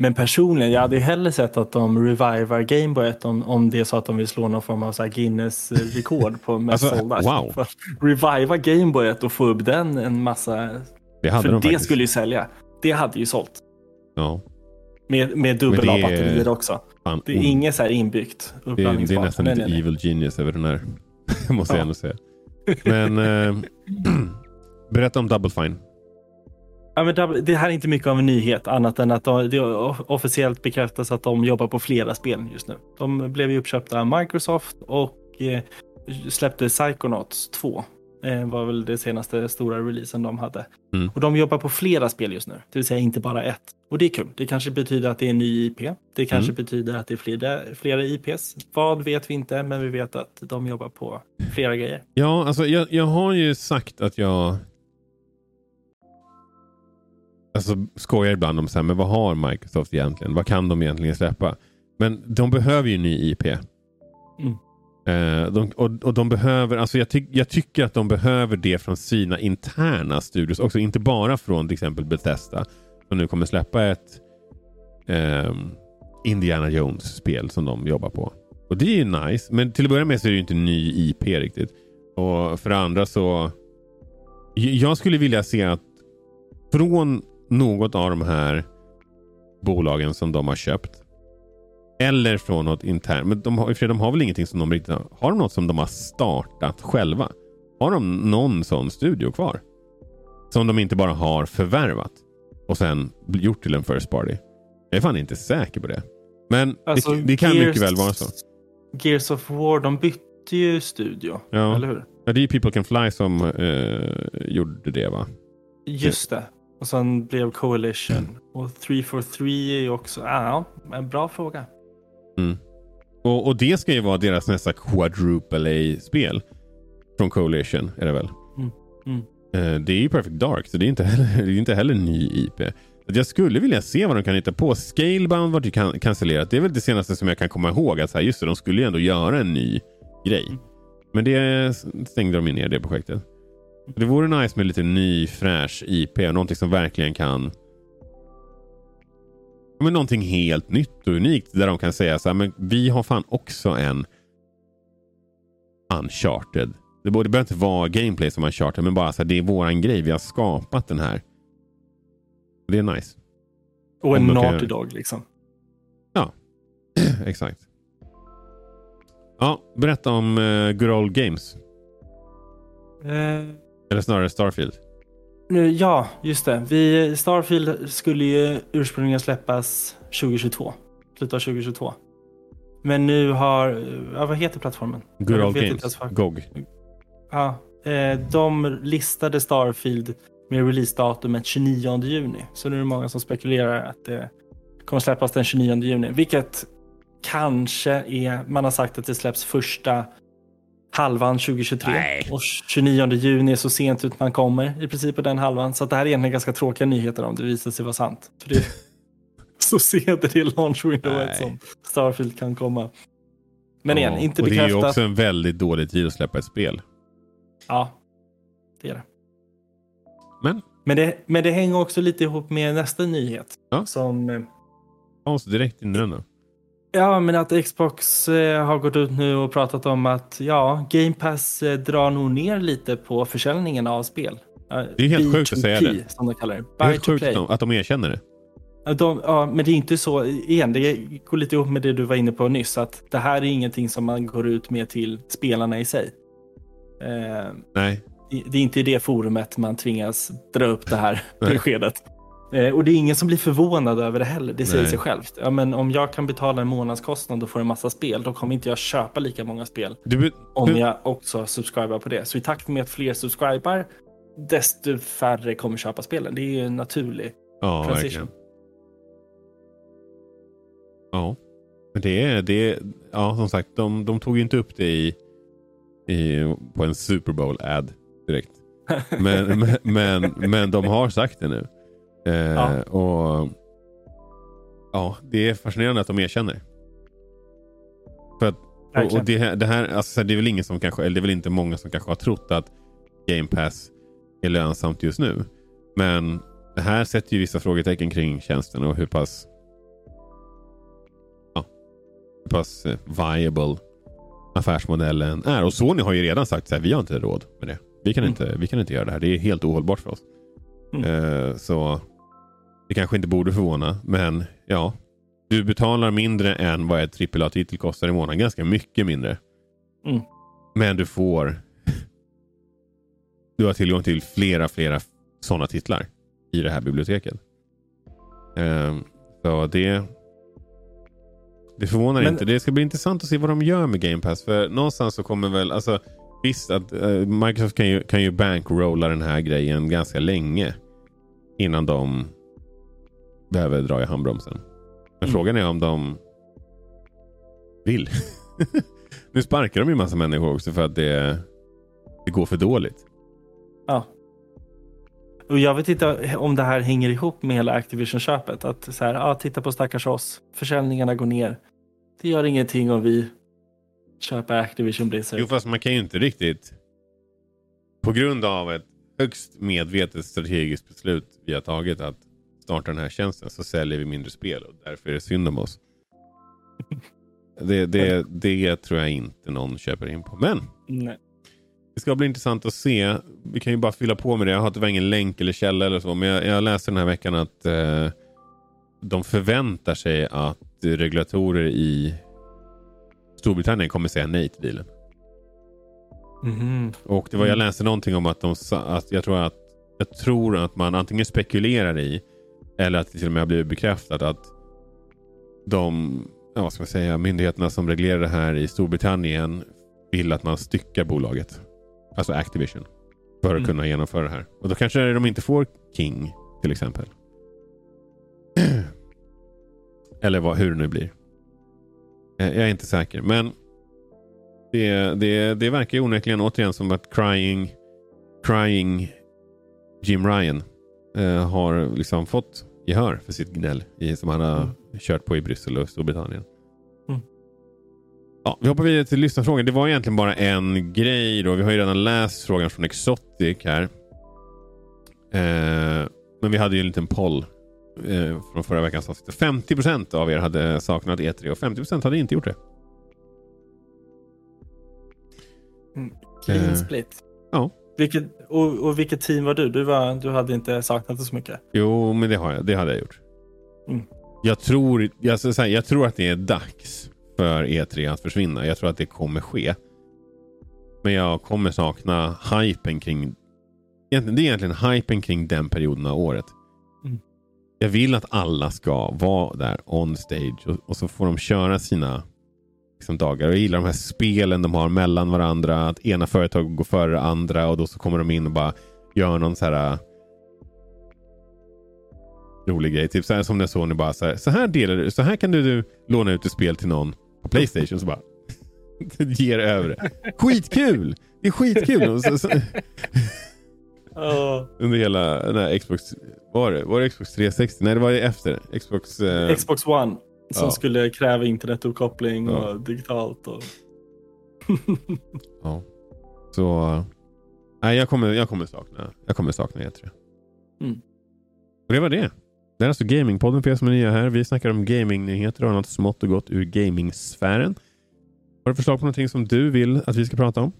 Men personligen, jag hade ju hellre sett att de revivar Gameboyet om, om det är så att de vill slå någon form av så Guinness-rekord på mest Alltså, sålda. wow. För Reviva Gameboyet och få upp den en massa. Det hade För de det faktiskt. skulle ju sälja. Det hade ju sålt. Ja, Med, med dubbel Men A det är- batterier också. Fan, Det är oh, inget så här inbyggt det, är, det är nästan Nej, lite nej, nej. evil genius över den här. måste jag Ja. ändå säga. Men eh, berätta om Double Fine. Ja, men det- här är inte mycket av en nyhet annat än att de, det officiellt bekräftas att de jobbar på flera spel just nu. De blev ju uppköpta av Microsoft och eh, släppte Psychonauts 2. Eh, var väl det senaste stora releasen de hade. Mm. Och de jobbar på flera spel just nu, det vill säga inte bara ett. Och det är kul. Det kanske betyder att det är en ny IP. Det kanske Mm. betyder att det är flera, flera IPs. Vad vet vi inte, men vi vet att de jobbar på flera grejer. Ja, alltså jag, jag har ju sagt att jag alltså, skojar ibland om så här, men vad har Microsoft egentligen? Vad kan de egentligen släppa? Men de behöver ju en ny IP. Mm. Eh, de, och, och de behöver, alltså jag, ty, jag tycker att de behöver det från sina interna studios också. Inte bara från till exempel Bethesda. Som nu kommer släppa ett ehm, Indiana Jones-spel som de jobbar på. Och det är ju nice. Men till att börja med så är det ju inte ny IP riktigt. Och för det andra så... Jag skulle vilja se att från något av de här bolagen som de har köpt. Eller från något internt. Men de har, för de har väl ingenting som de riktigt har. Har de något som de har startat själva? Har de någon sån studio kvar? Som de inte bara har förvärvat. Och sen gjort till en first party. Jag är fan inte säker på det. Men Alltså, det, det kan Gears- mycket väl vara så. Gears of War, de bytte ju studio, Ja. eller hur? Ja, det är ju People Can Fly som eh, gjorde det va? Just det. Och sen blev Coalition. Och 343 är ju också, ja, en bra fråga. Och, och det ska ju vara deras nästa quadruple A-spel. Från Coalition är det väl? Mm, mm. Eh, det är ju Perfect Dark så det är inte heller, det är inte heller ny IP. Jag skulle vilja se vad de kan hitta på. Scalebound var ju kan- cancellerat. Det är väl det senaste som jag kan komma ihåg. Att så här, just det, de skulle ju ändå göra en ny grej. Mm. Men det stängde de ner det projektet. Det vore nice med lite ny fräsch IP någonting som verkligen kan men någonting helt nytt och unikt där de kan säga så här, men vi har fan också en Uncharted. Det borde- det behöver inte vara gameplay som Uncharted, men bara så här, det är våran grej. Vi har skapat den här. Det är nice. Och en Naughty Dog liksom. Ja, exakt. Ja, berätta om uh, Good Old Games. Eh, Eller snarare Starfield. Nu, ja, just det. Vi, Starfield skulle ju ursprungligen släppas 2022. Slutet av 2022. Men nu har, ja, vad heter plattformen? Good Old Games. GOG. Ja, eh, de listade Starfield med releasedatumet 29 juni. Så nu är det många som spekulerar att det kommer släppas den 29 juni. Vilket kanske är, man har sagt att det släpps första halvan 2023. Nej. Och 29 juni är så sent ut man kommer i princip på den halvan. Så att det här är egentligen ganska tråkiga nyheter om det visar sig vara sant. För det är så sent i det launch windowet som Starfield kan komma. Men igen, Ja, inte och Det är ju bekräftat. också en väldigt dålig tid att släppa ett spel. Ja, det är det. Men Men det, men det hänger också lite ihop med nästa nyhet. Ja. Som, eh, ta oss direkt in i den då. Ja, men att Xbox eh, har gått ut nu och pratat om att ja, Game Pass eh, drar nog ner lite på försäljningen av spel. Det är helt sjukt att säga B2P, det. Som de kallar det. Det är Buy helt sjukt play. att de- erkänner det. De, ja, men det är inte så, igen, det går lite ihop med det du var inne på nyss, att det här är ingenting som man går ut med till spelarna i sig. Eh, Nej. det är inte i det forumet man tvingas dra upp det här beskedet. Eh, och det är ingen som blir förvånad över det heller. Det säger Nej. sig självt. Ja, men om jag kan betala en månadskostnad och få en massa spel, då kommer inte jag köpa lika många spel Du, om jag också subscribar på det. Så i takt med att fler subscribar, desto färre kommer köpa spelen. Det är ju en naturlig. Ja, transition. verkligen. Ja. Men det är, det är, ja som sagt, de, de tog ju inte upp det i, i, på en Super Bowl-ad direkt. Men, men, men, men de har sagt det nu. Eh, Ja. Och ja, det är fascinerande att de erkänner. För att, och, och det, här- det här, alltså, det är väl ingen som kanske, eller det är väl inte många som kanske har trott att Game Pass är lönsamt just nu. Men det här sätter ju vissa frågetecken kring tjänsten och hur pass ja, hur pass eh, viable affärsmodellen är. Och Sony har ju redan sagt att vi har inte råd med det. Vi kan, Mm. inte, vi kan inte göra det här. Det är helt ohållbart för oss. Mm. Eh, så det kanske inte borde förvåna, men ja. Du betalar mindre än vad ett AAA-titel kostar i månaden. Ganska mycket mindre. Mm. Men du får du har tillgång till flera, flera sådana titlar i det här biblioteket. Ehm, så det det förvånar Men- inte. Det ska bli intressant att se vad de gör med Game Pass. För någonstans så kommer väl, alltså visst att eh, Microsoft kan ju, kan ju bankrolla den här grejen ganska länge innan de behöver dra i handbromsen. Men Mm. frågan är om de vill. nu sparkar de ju massa människor också för att det, det går för dåligt. Ja. Och jag vet inte om det här hänger ihop med hela Activision-köpet. Att så här, ja, titta på stackars oss. Försäljningarna går ner. Det gör ingenting om vi köper Activision Blizzard. Jo, fast man kan ju inte riktigt... På grund av ett högst medvetet strategiskt beslut vi har tagit att starta den här tjänsten så säljer vi mindre spel och därför är det synd om oss. Det, det, det tror jag inte någon köper in på. Men Nej. det ska bli intressant att se. Vi kan ju bara fylla på med det. Jag har tyvärr ingen länk eller källa eller så. Men jag, jag läste den här veckan att eh, de förväntar sig att regulatorer i Storbritannien kommer säga nej till dealen. Mhm. Och det var, jag Mm. läste någonting om att de sa att jag tror att jag tror att man antingen spekulerar i eller att det till och med har blivit bekräftat att de ja, vad ska man säga, myndigheterna som reglerar det här i Storbritannien vill att man styckar bolaget. Alltså Activision. För att Mm. kunna genomföra det här. Och då kanske de inte får King till exempel. Eller vad, hur det nu blir. Eh, Jag är inte säker. Men det, det, det verkar onekligen återigen som att crying, crying Jim Ryan eh, har liksom fått gehör för sitt gnäll i, som han har Mm. kört på i Bryssel och Storbritannien. Mm. Ja, vi hoppar vidare till lyssnarfrågan. Det var egentligen bara en grej. Då. Vi har ju redan läst frågan från Exotic här. Eh, men vi hade ju en liten poll eh, från förra veckans avsnitt. 50% av er hade saknat E3 och 50% hade inte gjort det. Clean Eh, split. ja. Vilket, och, och vilket team var du? Du, var, du hade inte saknat det så mycket. Jo, men det, har jag, det hade jag gjort. jag, tror, jag, säga, jag tror att det är dags för E3 att försvinna. Jag tror att det kommer ske. Men jag kommer sakna hypen kring... Det är egentligen hypen kring den perioden av året. Mm. Jag vill att alla ska vara där on stage och, och så får de köra sina liksom, dagar. Jag gillar de här spelen de har mellan varandra. Att ena företaget går före det andra och då så kommer de in och bara gör någon så här äh, rolig grej. Typ så här som när Sony bara så här, så här delar du, så här kan du, du låna ut ett spel till någon på Playstation. så bara ger över det. Skitkul! Det är skitkul! Så, så, under hela den här Xbox, var det, var det Xbox 360? Nej det var det efter. Xbox... Eh, Xbox One. Som Ja. skulle kräva internetuppkoppling Ja. och digitalt. Och... ja. Så... Nej jag kommer, jag kommer sakna, jag kommer sakna E3. Mm. Och det var det. Det är alltså Gamingpodden för er som är nya här. Vi snackar om gamingnyheter och något smått och gott ur gamingsfären. Har du förslag på någonting som du vill att vi ska prata om?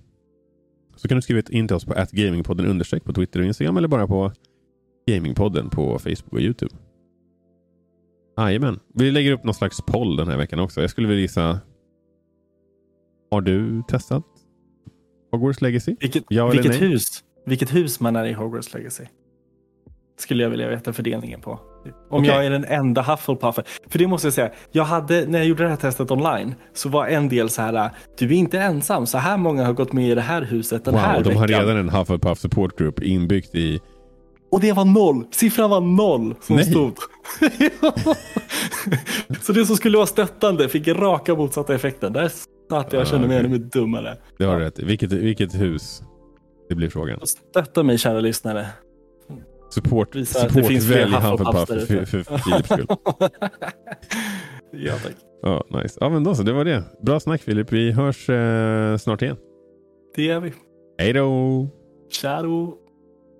Så kan du skriva in till oss på gamingpodden understreck på Twitter och Instagram eller bara på Gamingpodden på Facebook och Youtube. Jajamän. Vi lägger upp någon slags poll den här veckan också. Jag skulle vilja gissa. Har du testat Hogwarts Legacy? Vilket, Ja vilket, hus, vilket hus man är i Hogwarts Legacy. Skulle jag vilja veta fördelningen på. Om Okej. jag är den enda Hufflepuffen. För det måste jag säga. Jag hade, när jag gjorde det här testet online så var en del så här. Du är inte ensam. Så här många har gått med i det här huset den här Wow, de veckan. har redan en Hufflepuff support group inbyggt i... Och det var noll. Siffran var noll som Nej. stod. så det som skulle vara stöttande fick raka motsatta effekten. Där satt jag och kände mig ännu mer dummare. Det har du rätt vilket, vilket hus? Det blir frågan. Stötta mig kära lyssnare. Support, Visa att det support finns välj Hufflepuff för, för, för Philips skull. ja tack. Ja, nice. Ja, men då så. Det var det. Bra snack Filip. Vi hörs eh, snart igen. Det gör vi. Hej då! Då.